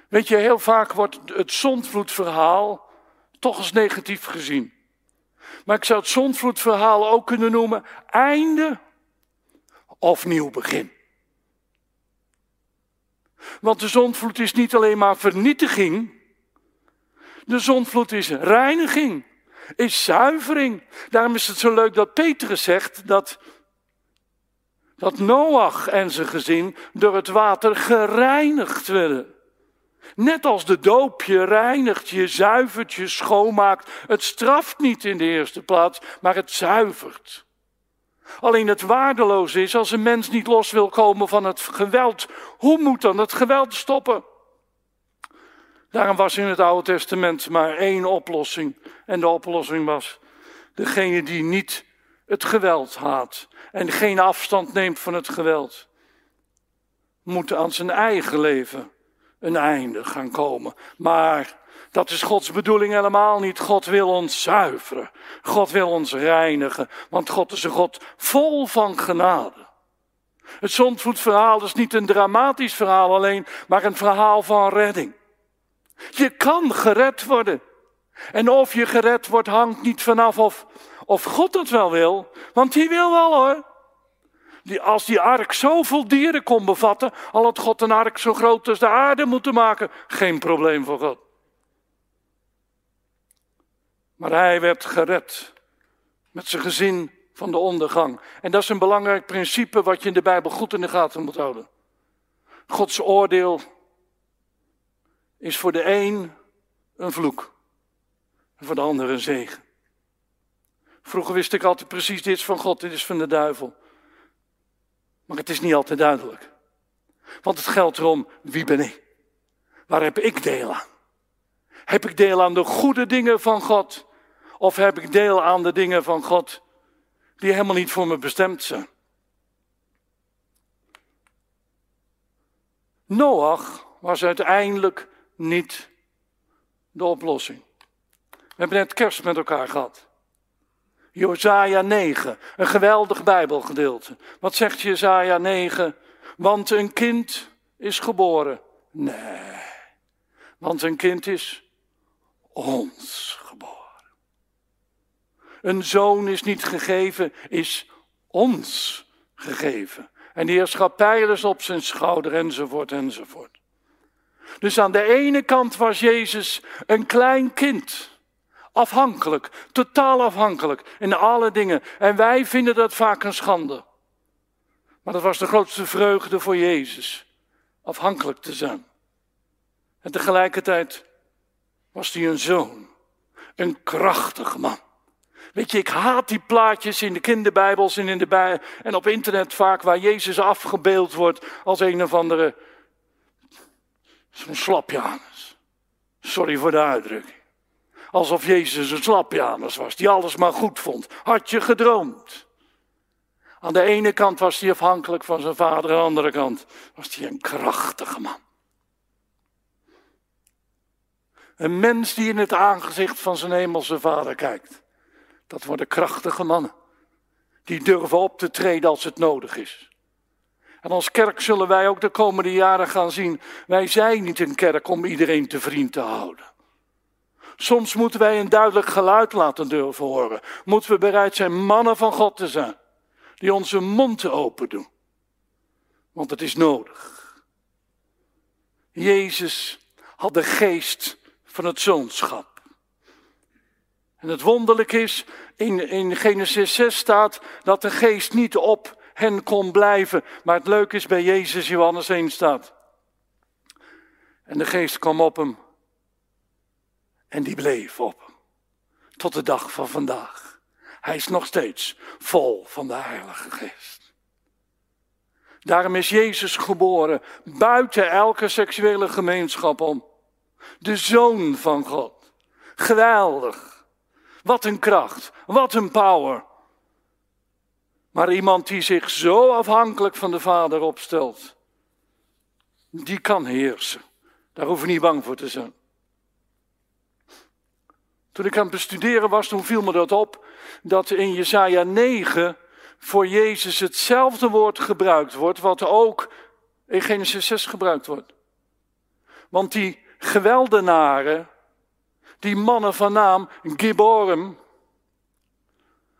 Weet je, heel vaak wordt het zondvloedverhaal toch als negatief gezien. Maar ik zou het zondvloedverhaal ook kunnen noemen einde of nieuw begin. Want de zondvloed is niet alleen maar vernietiging, de zondvloed is reiniging is zuivering. Daarom is het zo leuk dat Petrus zegt dat, dat Noach en zijn gezin door het water gereinigd werden. Net als de doop je reinigt, je zuivert, je schoonmaakt. Het straft niet in de eerste plaats, maar het zuivert. Alleen het waardeloos is als een mens niet los wil komen van het geweld. Hoe moet dan het geweld stoppen? Daarom was in het Oude Testament maar één oplossing. En de oplossing was degene die niet het geweld haat en geen afstand neemt van het geweld, moet aan zijn eigen leven een einde gaan komen. Maar dat is Gods bedoeling helemaal niet. God wil ons zuiveren. God wil ons reinigen. Want God is een God vol van genade. Het zondvoetverhaal is niet een dramatisch verhaal alleen, maar een verhaal van redding. Je kan gered worden. En of je gered wordt hangt niet vanaf of, of God het wel wil, want die wil wel hoor. Die, als die ark zoveel dieren kon bevatten, al had God een ark zo groot als de aarde moeten maken, geen probleem voor God. Maar hij werd gered met zijn gezin van de ondergang. En dat is een belangrijk principe wat je in de Bijbel goed in de gaten moet houden. Gods oordeel is voor de een een vloek en voor de ander een zegen. Vroeger wist ik altijd precies dit is van God, dit is van de duivel. Maar het is niet altijd duidelijk. Want het geldt erom, wie ben ik? Waar heb ik deel aan? Heb ik deel aan de goede dingen van God? Of heb ik deel aan de dingen van God die helemaal niet voor me bestemd zijn? Noach was uiteindelijk niet de oplossing. We hebben net kerst met elkaar gehad. Josaja 9, een geweldig Bijbelgedeelte. Wat zegt Josaja 9? Want een kind is geboren. Nee, want een kind is ons geboren. Een zoon is niet gegeven, is ons gegeven. En die heerschappij is op zijn schouder, enzovoort, enzovoort. Dus aan de ene kant was Jezus een klein kind. Afhankelijk, totaal afhankelijk in alle dingen. En wij vinden dat vaak een schande. Maar dat was de grootste vreugde voor Jezus. Afhankelijk te zijn. En tegelijkertijd was hij een zoon. Een krachtig man. Weet je, ik haat die plaatjes in de kinderbijbels en, in de bij en op internet vaak waar Jezus afgebeeld wordt als een of andere zo'n slapjanus. Sorry voor de uitdrukking. Alsof Jezus een slapjanus was, die alles maar goed vond. Had je gedroomd. Aan de ene kant was hij afhankelijk van zijn vader, aan de andere kant was hij een krachtige man. Een mens die in het aangezicht van zijn hemelse vader kijkt. Dat worden krachtige mannen. Die durven op te treden als het nodig is. En als kerk zullen wij ook de komende jaren gaan zien. Wij zijn niet een kerk om iedereen te vriend te houden. Soms moeten wij een duidelijk geluid laten durven horen. Moeten we bereid zijn mannen van God te zijn. Die onze mond open doen. Want het is nodig. Jezus had de geest van het zoonschap. En het wonderlijk is, in, in Genesis 6 staat dat de geest niet op hen kon blijven. Maar het leuke is bij Jezus, Johannes 1 staat. En de geest kwam op hem. En die bleef op hem. Tot de dag van vandaag. Hij is nog steeds vol van de Heilige Geest. Daarom is Jezus geboren buiten elke seksuele gemeenschap om. De zoon van God. Geweldig. Wat een kracht. Wat een power. Maar iemand die zich zo afhankelijk van de Vader opstelt, die kan heersen. Daar hoef je niet bang voor te zijn. Toen ik aan het bestuderen was, toen viel me dat op, dat in Jesaja 9 voor Jezus hetzelfde woord gebruikt wordt, wat ook in Genesis 6 gebruikt wordt. Want die geweldenaren, die mannen van naam Giborim,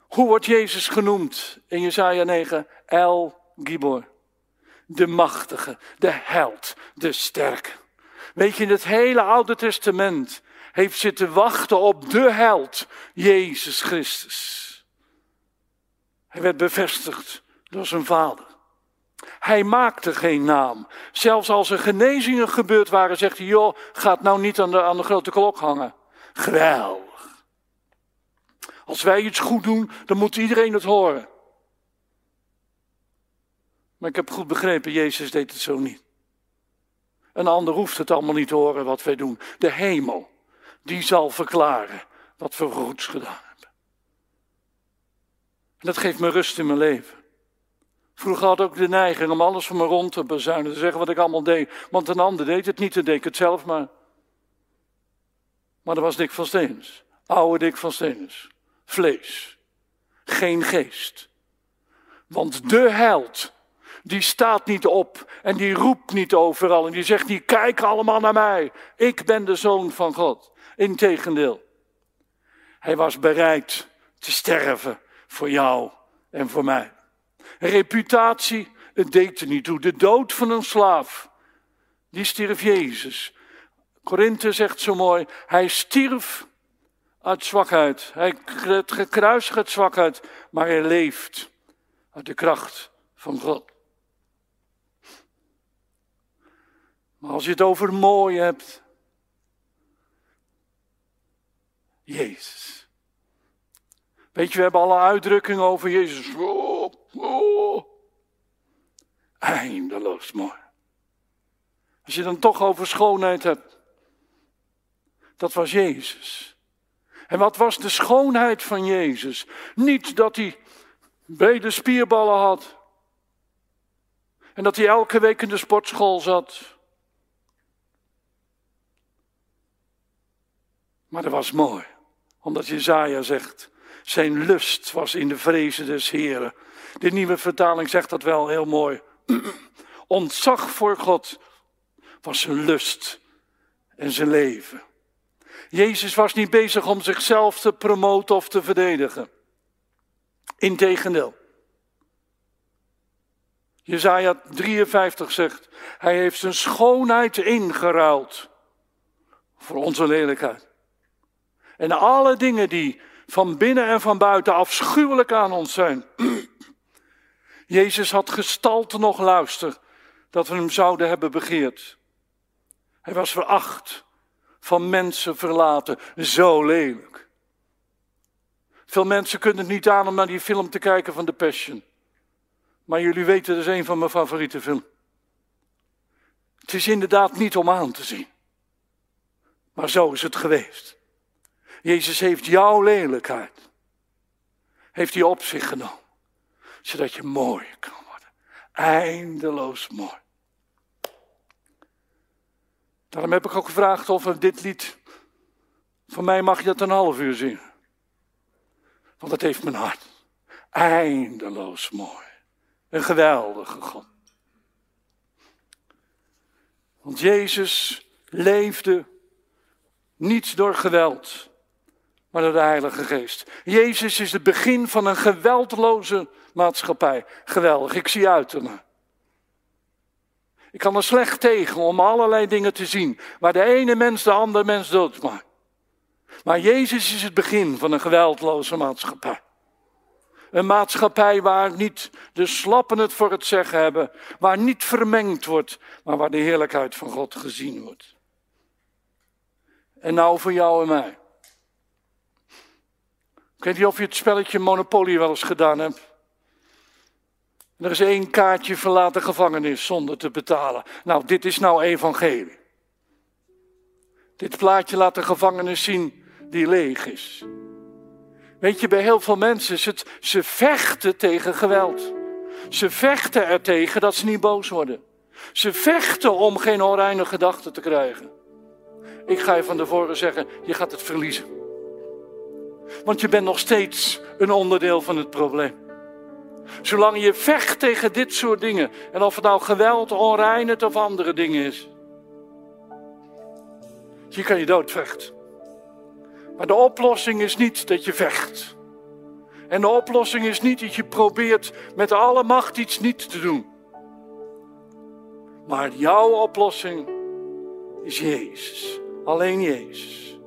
hoe wordt Jezus genoemd in Jesaja 9? El Gibor. De machtige, de held, de sterke. Weet je, in het hele Oude Testament heeft zitten wachten op de held, Jezus Christus. Hij werd bevestigd door zijn vader. Hij maakte geen naam. Zelfs als er genezingen gebeurd waren, zegt hij: joh, gaat nou niet aan de, aan de grote klok hangen. Geweldig. Als wij iets goed doen, dan moet iedereen het horen. Maar ik heb goed begrepen, Jezus deed het zo niet. Een ander hoeft het allemaal niet te horen wat wij doen. De hemel, die zal verklaren wat we goeds gedaan hebben. En dat geeft me rust in mijn leven. Vroeger had ik ook de neiging om alles van me rond te bezuinen, te zeggen wat ik allemaal deed. Want een ander deed het niet, dan deed ik het zelf maar. Maar dat was Dick van Steenens. Oude Dick van Steenens. Vlees. Geen geest. Want de held, die staat niet op en die roept niet overal en die zegt niet, kijk allemaal naar mij. Ik ben de zoon van God. Integendeel. Hij was bereid te sterven voor jou en voor mij. Reputatie, het deed er niet toe. De dood van een slaaf, die stierf Jezus. Korinthe zegt zo mooi, hij stierf uit zwakheid. Hij gekruisigt uit zwakheid, maar hij leeft uit de kracht van God. Maar als je het over mooi hebt, Jezus. Weet je, we hebben alle uitdrukkingen over Jezus. Oh, oh. Eindeloos mooi. Als je dan toch over schoonheid hebt. Dat was Jezus. En wat was de schoonheid van Jezus? Niet dat hij brede spierballen had. En dat hij elke week in de sportschool zat. Maar dat was mooi. Omdat Jezaja zegt, zijn lust was in de vrezen des Heren. De nieuwe vertaling zegt dat wel heel mooi. Ontzag voor God was zijn lust en zijn leven. Jezus was niet bezig om zichzelf te promoten of te verdedigen. Integendeel. Jezaja 53 zegt, hij heeft zijn schoonheid ingeruild voor onze lelijkheid. En alle dingen die van binnen en van buiten afschuwelijk aan ons zijn. Jezus had gestalte nog luister dat we hem zouden hebben begeerd. Hij was veracht, van mensen verlaten, zo lelijk. Veel mensen kunnen het niet aan om naar die film te kijken van The Passion. Maar jullie weten, dat is een van mijn favoriete films. Het is inderdaad niet om aan te zien. Maar zo is het geweest. Jezus heeft jouw lelijkheid, heeft hij op zich genomen. Zodat je mooi kan worden. Eindeloos mooi. Daarom heb ik ook gevraagd of dit lied, van mij mag je dat een half uur zingen. Want het heeft mijn hart. Eindeloos mooi. Een geweldige God. Want Jezus leefde niet door geweld, maar door de Heilige Geest. Jezus is het begin van een geweldloze maatschappij. Geweldig, ik zie uit ernaar. Ik kan er slecht tegen om allerlei dingen te zien, waar de ene mens de andere mens doodmaakt. Maar Jezus is het begin van een geweldloze maatschappij. Een maatschappij waar niet de slappen het voor het zeggen hebben, waar niet vermengd wordt, maar waar de heerlijkheid van God gezien wordt. En nou voor jou en mij. Ik weet niet of je het spelletje Monopoly wel eens gedaan hebt. Er is één kaartje verlaten gevangenis zonder te betalen. Nou, dit is nou evangelie. Dit plaatje laat de gevangenis zien die leeg is. Weet je, bij heel veel mensen is het, ze vechten tegen geweld. Ze vechten er tegen dat ze niet boos worden. Ze vechten om geen onreine gedachten te krijgen. Ik ga je van tevoren zeggen, je gaat het verliezen. Want je bent nog steeds een onderdeel van het probleem. Zolang je vecht tegen dit soort dingen, en of het nou geweld, onreinheid of andere dingen is, je kan je doodvechten. Maar de oplossing is niet dat je vecht. En de oplossing is niet dat je probeert met alle macht iets niet te doen. Maar jouw oplossing is Jezus. Alleen Jezus.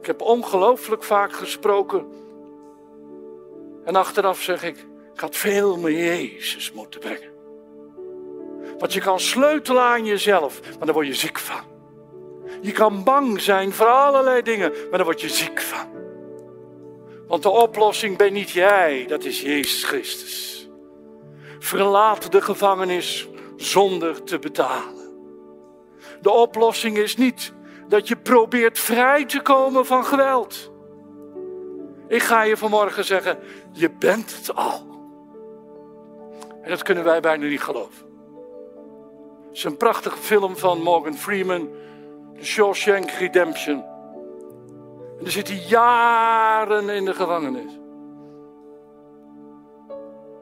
Ik heb ongelooflijk vaak gesproken. En achteraf zeg ik, ik had veel meer Jezus moeten brengen. Want je kan sleutelen aan jezelf, maar daar word je ziek van. Je kan bang zijn voor allerlei dingen, maar daar word je ziek van. Want de oplossing ben niet jij, dat is Jezus Christus. Verlaat de gevangenis zonder te betalen. De oplossing is niet dat je probeert vrij te komen van geweld. Ik ga je vanmorgen zeggen, je bent het al. En dat kunnen wij bijna niet geloven. Het is een prachtige film van Morgan Freeman, The Shawshank Redemption. En dan zit hij jaren in de gevangenis.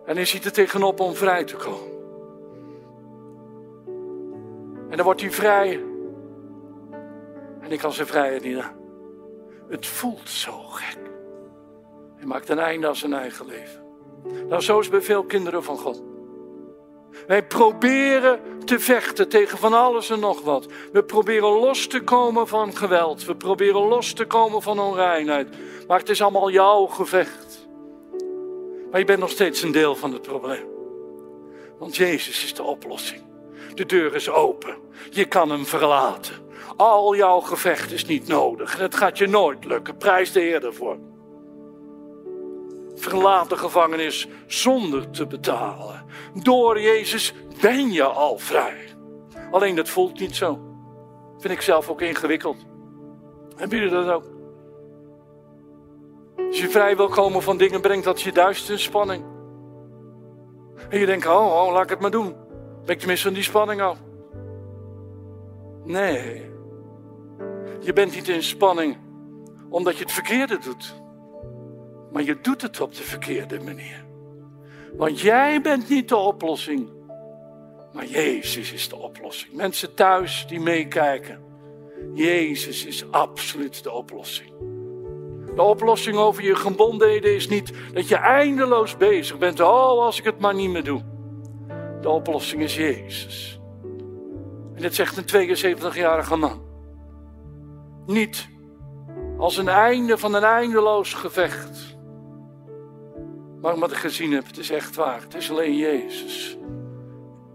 En hij ziet er tegenop om vrij te komen. En dan wordt hij vrij. En ik kan zijn vrijheid niet. Het voelt zo gek. Hij maakt een einde aan zijn eigen leven. Nou, zo is bij veel kinderen van God. Wij proberen te vechten tegen van alles en nog wat. We proberen los te komen van geweld. We proberen los te komen van onreinheid. Maar het is allemaal jouw gevecht. Maar je bent nog steeds een deel van het probleem. Want Jezus is de oplossing. De deur is open. Je kan hem verlaten. Al jouw gevecht is niet nodig. Het gaat je nooit lukken. Prijs de Heer ervoor. Verlaat de gevangenis zonder te betalen. Door Jezus ben je al vrij. Alleen dat voelt niet zo. Vind ik zelf ook ingewikkeld. Hebben jullie dat ook? Als je vrij wil komen van dingen, brengt dat je duister in spanning. En je denkt, oh, oh, laat ik het maar doen. Ben ik tenminste van die spanning af. Nee. Je bent niet in spanning omdat je het verkeerde doet. Maar je doet het op de verkeerde manier. Want jij bent niet de oplossing. Maar Jezus is de oplossing. Mensen thuis die meekijken. Jezus is absoluut de oplossing. De oplossing over je gebondenheden is niet dat je eindeloos bezig bent. Oh, als ik het maar niet meer doe. De oplossing is Jezus. En dit zegt een 72-jarige man. Niet als een einde van een eindeloos gevecht. Maar wat ik gezien heb, het is echt waar. Het is alleen Jezus.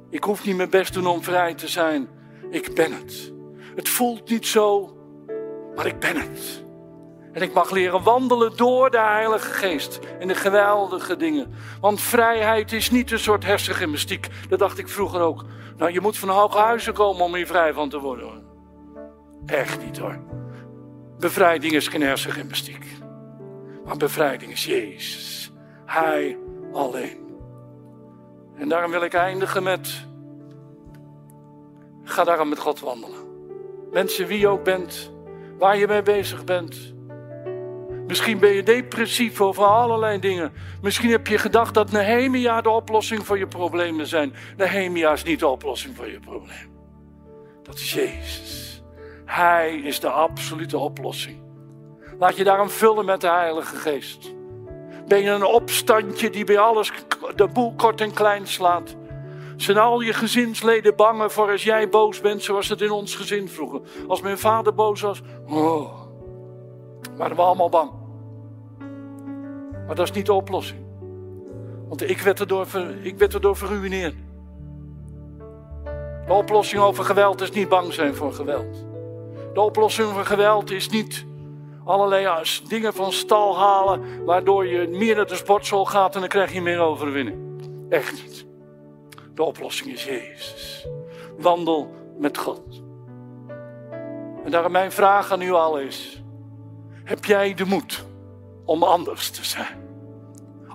Ik hoef niet mijn best doen om vrij te zijn. Ik ben het. Het voelt niet zo, maar ik ben het. En ik mag leren wandelen door de Heilige Geest in de geweldige dingen. Want vrijheid is niet een soort hersengymnastiek. Dat dacht ik vroeger ook. Nou, je moet van hoge huizen komen om hier vrij van te worden. Echt niet hoor. Bevrijding is geen hersengymnastiek. Maar bevrijding is Jezus. Hij alleen. En daarom wil ik eindigen met. Ga daarom met God wandelen. Mensen, wie je ook bent, waar je mee bezig bent. Misschien ben je depressief over allerlei dingen. Misschien heb je gedacht dat Nehemia de oplossing voor je problemen zijn. Nehemia is niet de oplossing voor je probleem. Dat is Jezus. Hij is de absolute oplossing. Laat je daarom vullen met de Heilige Geest. Ben je een opstandje die bij alles de boel kort en klein slaat? Zijn al je gezinsleden bang voor als jij boos bent, zoals het in ons gezin vroeger? Als mijn vader boos was, oh, waren we allemaal bang. Maar dat is niet de oplossing. Want ik werd erdoor, ik werd erdoor verruineerd. De oplossing over geweld is niet bang zijn voor geweld. De oplossing voor geweld is niet allerlei dingen van stal halen, waardoor je meer naar de sportschool gaat en dan krijg je meer overwinning. Echt niet. De oplossing is Jezus. Wandel met God. En daarom mijn vraag aan u al is: heb jij de moed om anders te zijn?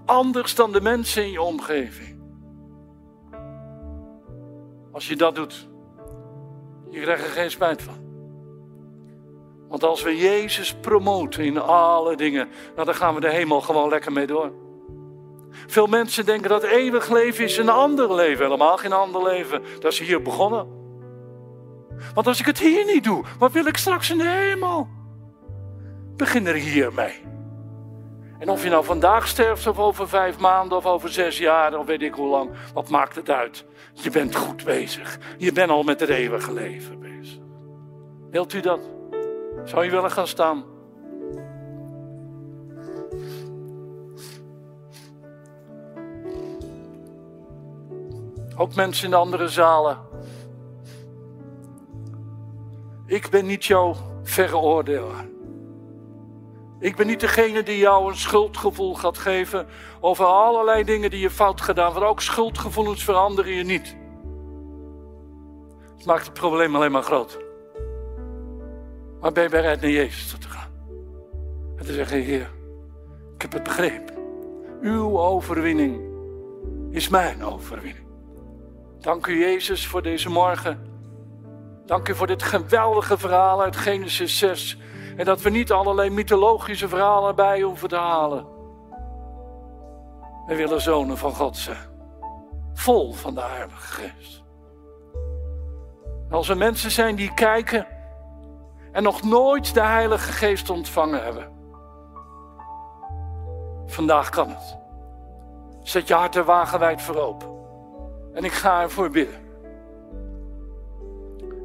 Anders dan de mensen in je omgeving. Als je dat doet, je krijgt er geen spijt van. Want als we Jezus promoten in alle dingen, nou dan gaan we de hemel gewoon lekker mee door. Veel mensen denken dat eeuwig leven is een ander leven. Helemaal geen ander leven. Dat is hier begonnen. Want als ik het hier niet doe, wat wil ik straks in de hemel? Begin er hier mee. En of je nou vandaag sterft of over vijf maanden of over zes jaar of weet ik hoe lang, wat maakt het uit? Je bent goed bezig. Je bent al met het eeuwige leven bezig. Wilt u dat? Zou je willen gaan staan? Ook mensen in de andere zalen. Ik ben niet jouw veroordelaar. Ik ben niet degene die jou een schuldgevoel gaat geven over allerlei dingen die je fout gedaan. Want ook schuldgevoelens veranderen je niet. Het maakt het probleem alleen maar groter. Maar ben je bereid naar Jezus te gaan? En te zeggen, Heer, ik heb het begrepen. Uw overwinning is mijn overwinning. Dank u Jezus voor deze morgen. Dank u voor dit geweldige verhaal uit Genesis 6. En dat we niet allerlei mythologische verhalen bij hoeven te halen. We willen zonen van God zijn. Vol van de Heilige Geest. Als er mensen zijn die kijken en nog nooit de Heilige Geest ontvangen hebben. Vandaag kan het. Zet je hart er wagenwijd voor open. En ik ga ervoor bidden.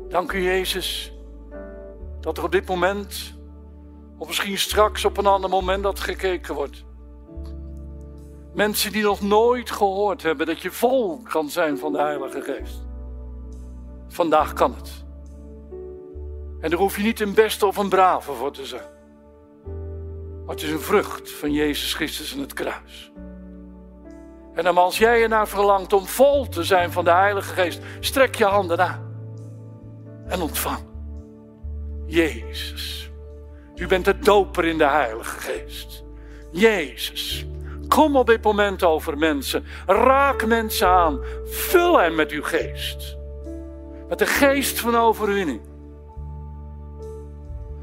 Dank u Jezus dat er op dit moment, of misschien straks op een ander moment dat gekeken wordt. Mensen die nog nooit gehoord hebben dat je vol kan zijn van de Heilige Geest. Vandaag kan het. En daar hoef je niet een beste of een brave voor te zijn. Het is een vrucht van Jezus Christus en het kruis. En dan als jij ernaar verlangt om vol te zijn van de Heilige Geest, strek je handen aan en ontvang. Jezus, u bent de doper in de Heilige Geest. Jezus, kom op dit moment over mensen. Raak mensen aan. Vul hen met uw geest. Met de geest van overwinning.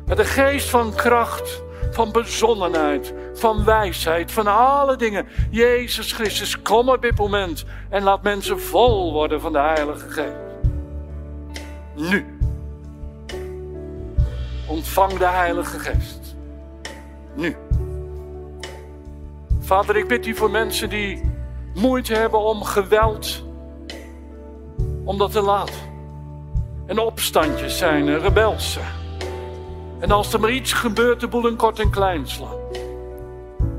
Met de geest van kracht, van bezonnenheid, van wijsheid, van alle dingen. Jezus Christus, kom op dit moment en laat mensen vol worden van de Heilige Geest. Nu. Ontvang de Heilige Geest. Nu. Vader, ik bid u voor mensen die moeite hebben om geweld, om dat te laten. En opstandjes zijn, rebels zijn. En als er maar iets gebeurt, de boel in kort en klein slaan.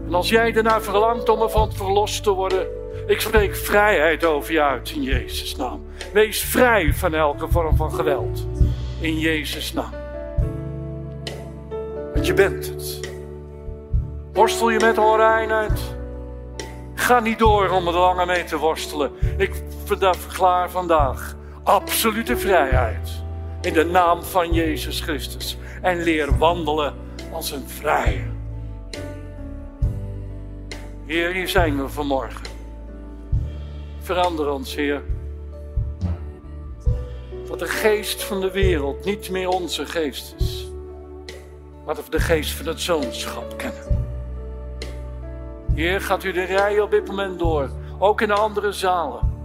En als jij ernaar verlangt om ervan verlost te worden, ik spreek vrijheid over je uit in Jezus' naam. Wees vrij van elke vorm van geweld. In Jezus' naam. Want je bent het. Worstel je met onreinheid. Ga niet door om er langer mee te worstelen. Ik verklaar vandaag absolute vrijheid. In de naam van Jezus Christus. En leer wandelen als een vrije. Heer, hier zijn we vanmorgen. Verander ons, Heer. Dat de geest van de wereld niet meer onze geest is. Maar dat we de geest van het zoonschap kennen. Heer, gaat u de rij op dit moment door. Ook in de andere zalen.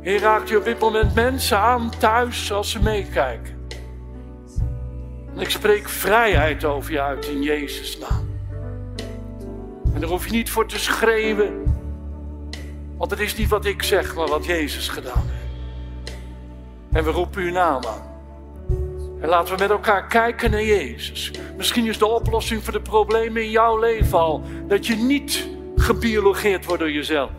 Heer, raakt u op dit moment mensen aan thuis als ze meekijken. En ik spreek vrijheid over je uit in Jezus' naam. En daar hoef je niet voor te schreeuwen. Want het is niet wat ik zeg, maar wat Jezus gedaan heeft. En we roepen uw naam aan. En laten we met elkaar kijken naar Jezus. Misschien is de oplossing voor de problemen in jouw leven al dat je niet gebiologeerd wordt door jezelf.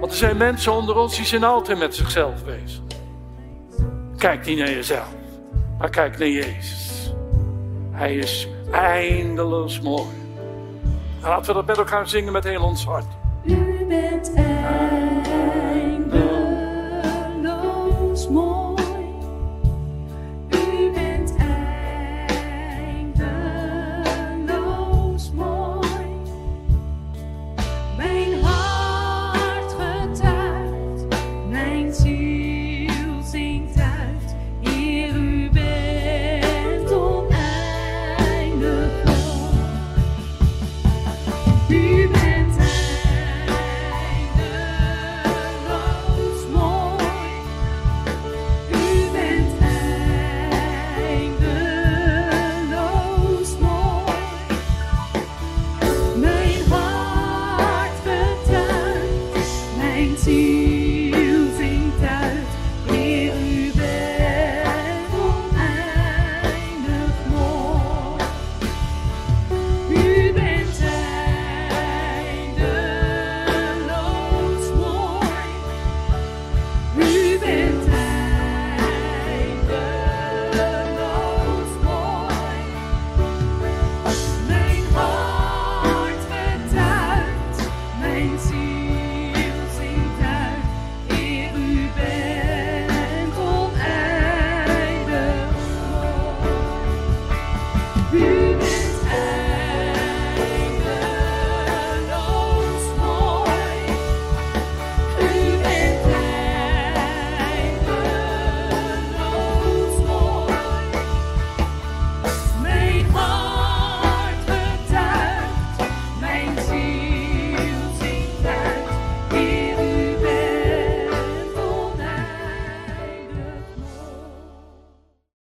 Want er zijn mensen onder ons die zijn altijd met zichzelf bezig. Kijk niet naar jezelf, maar kijk naar Jezus. Hij is eindeloos mooi. En laten we dat met elkaar zingen met heel ons hart.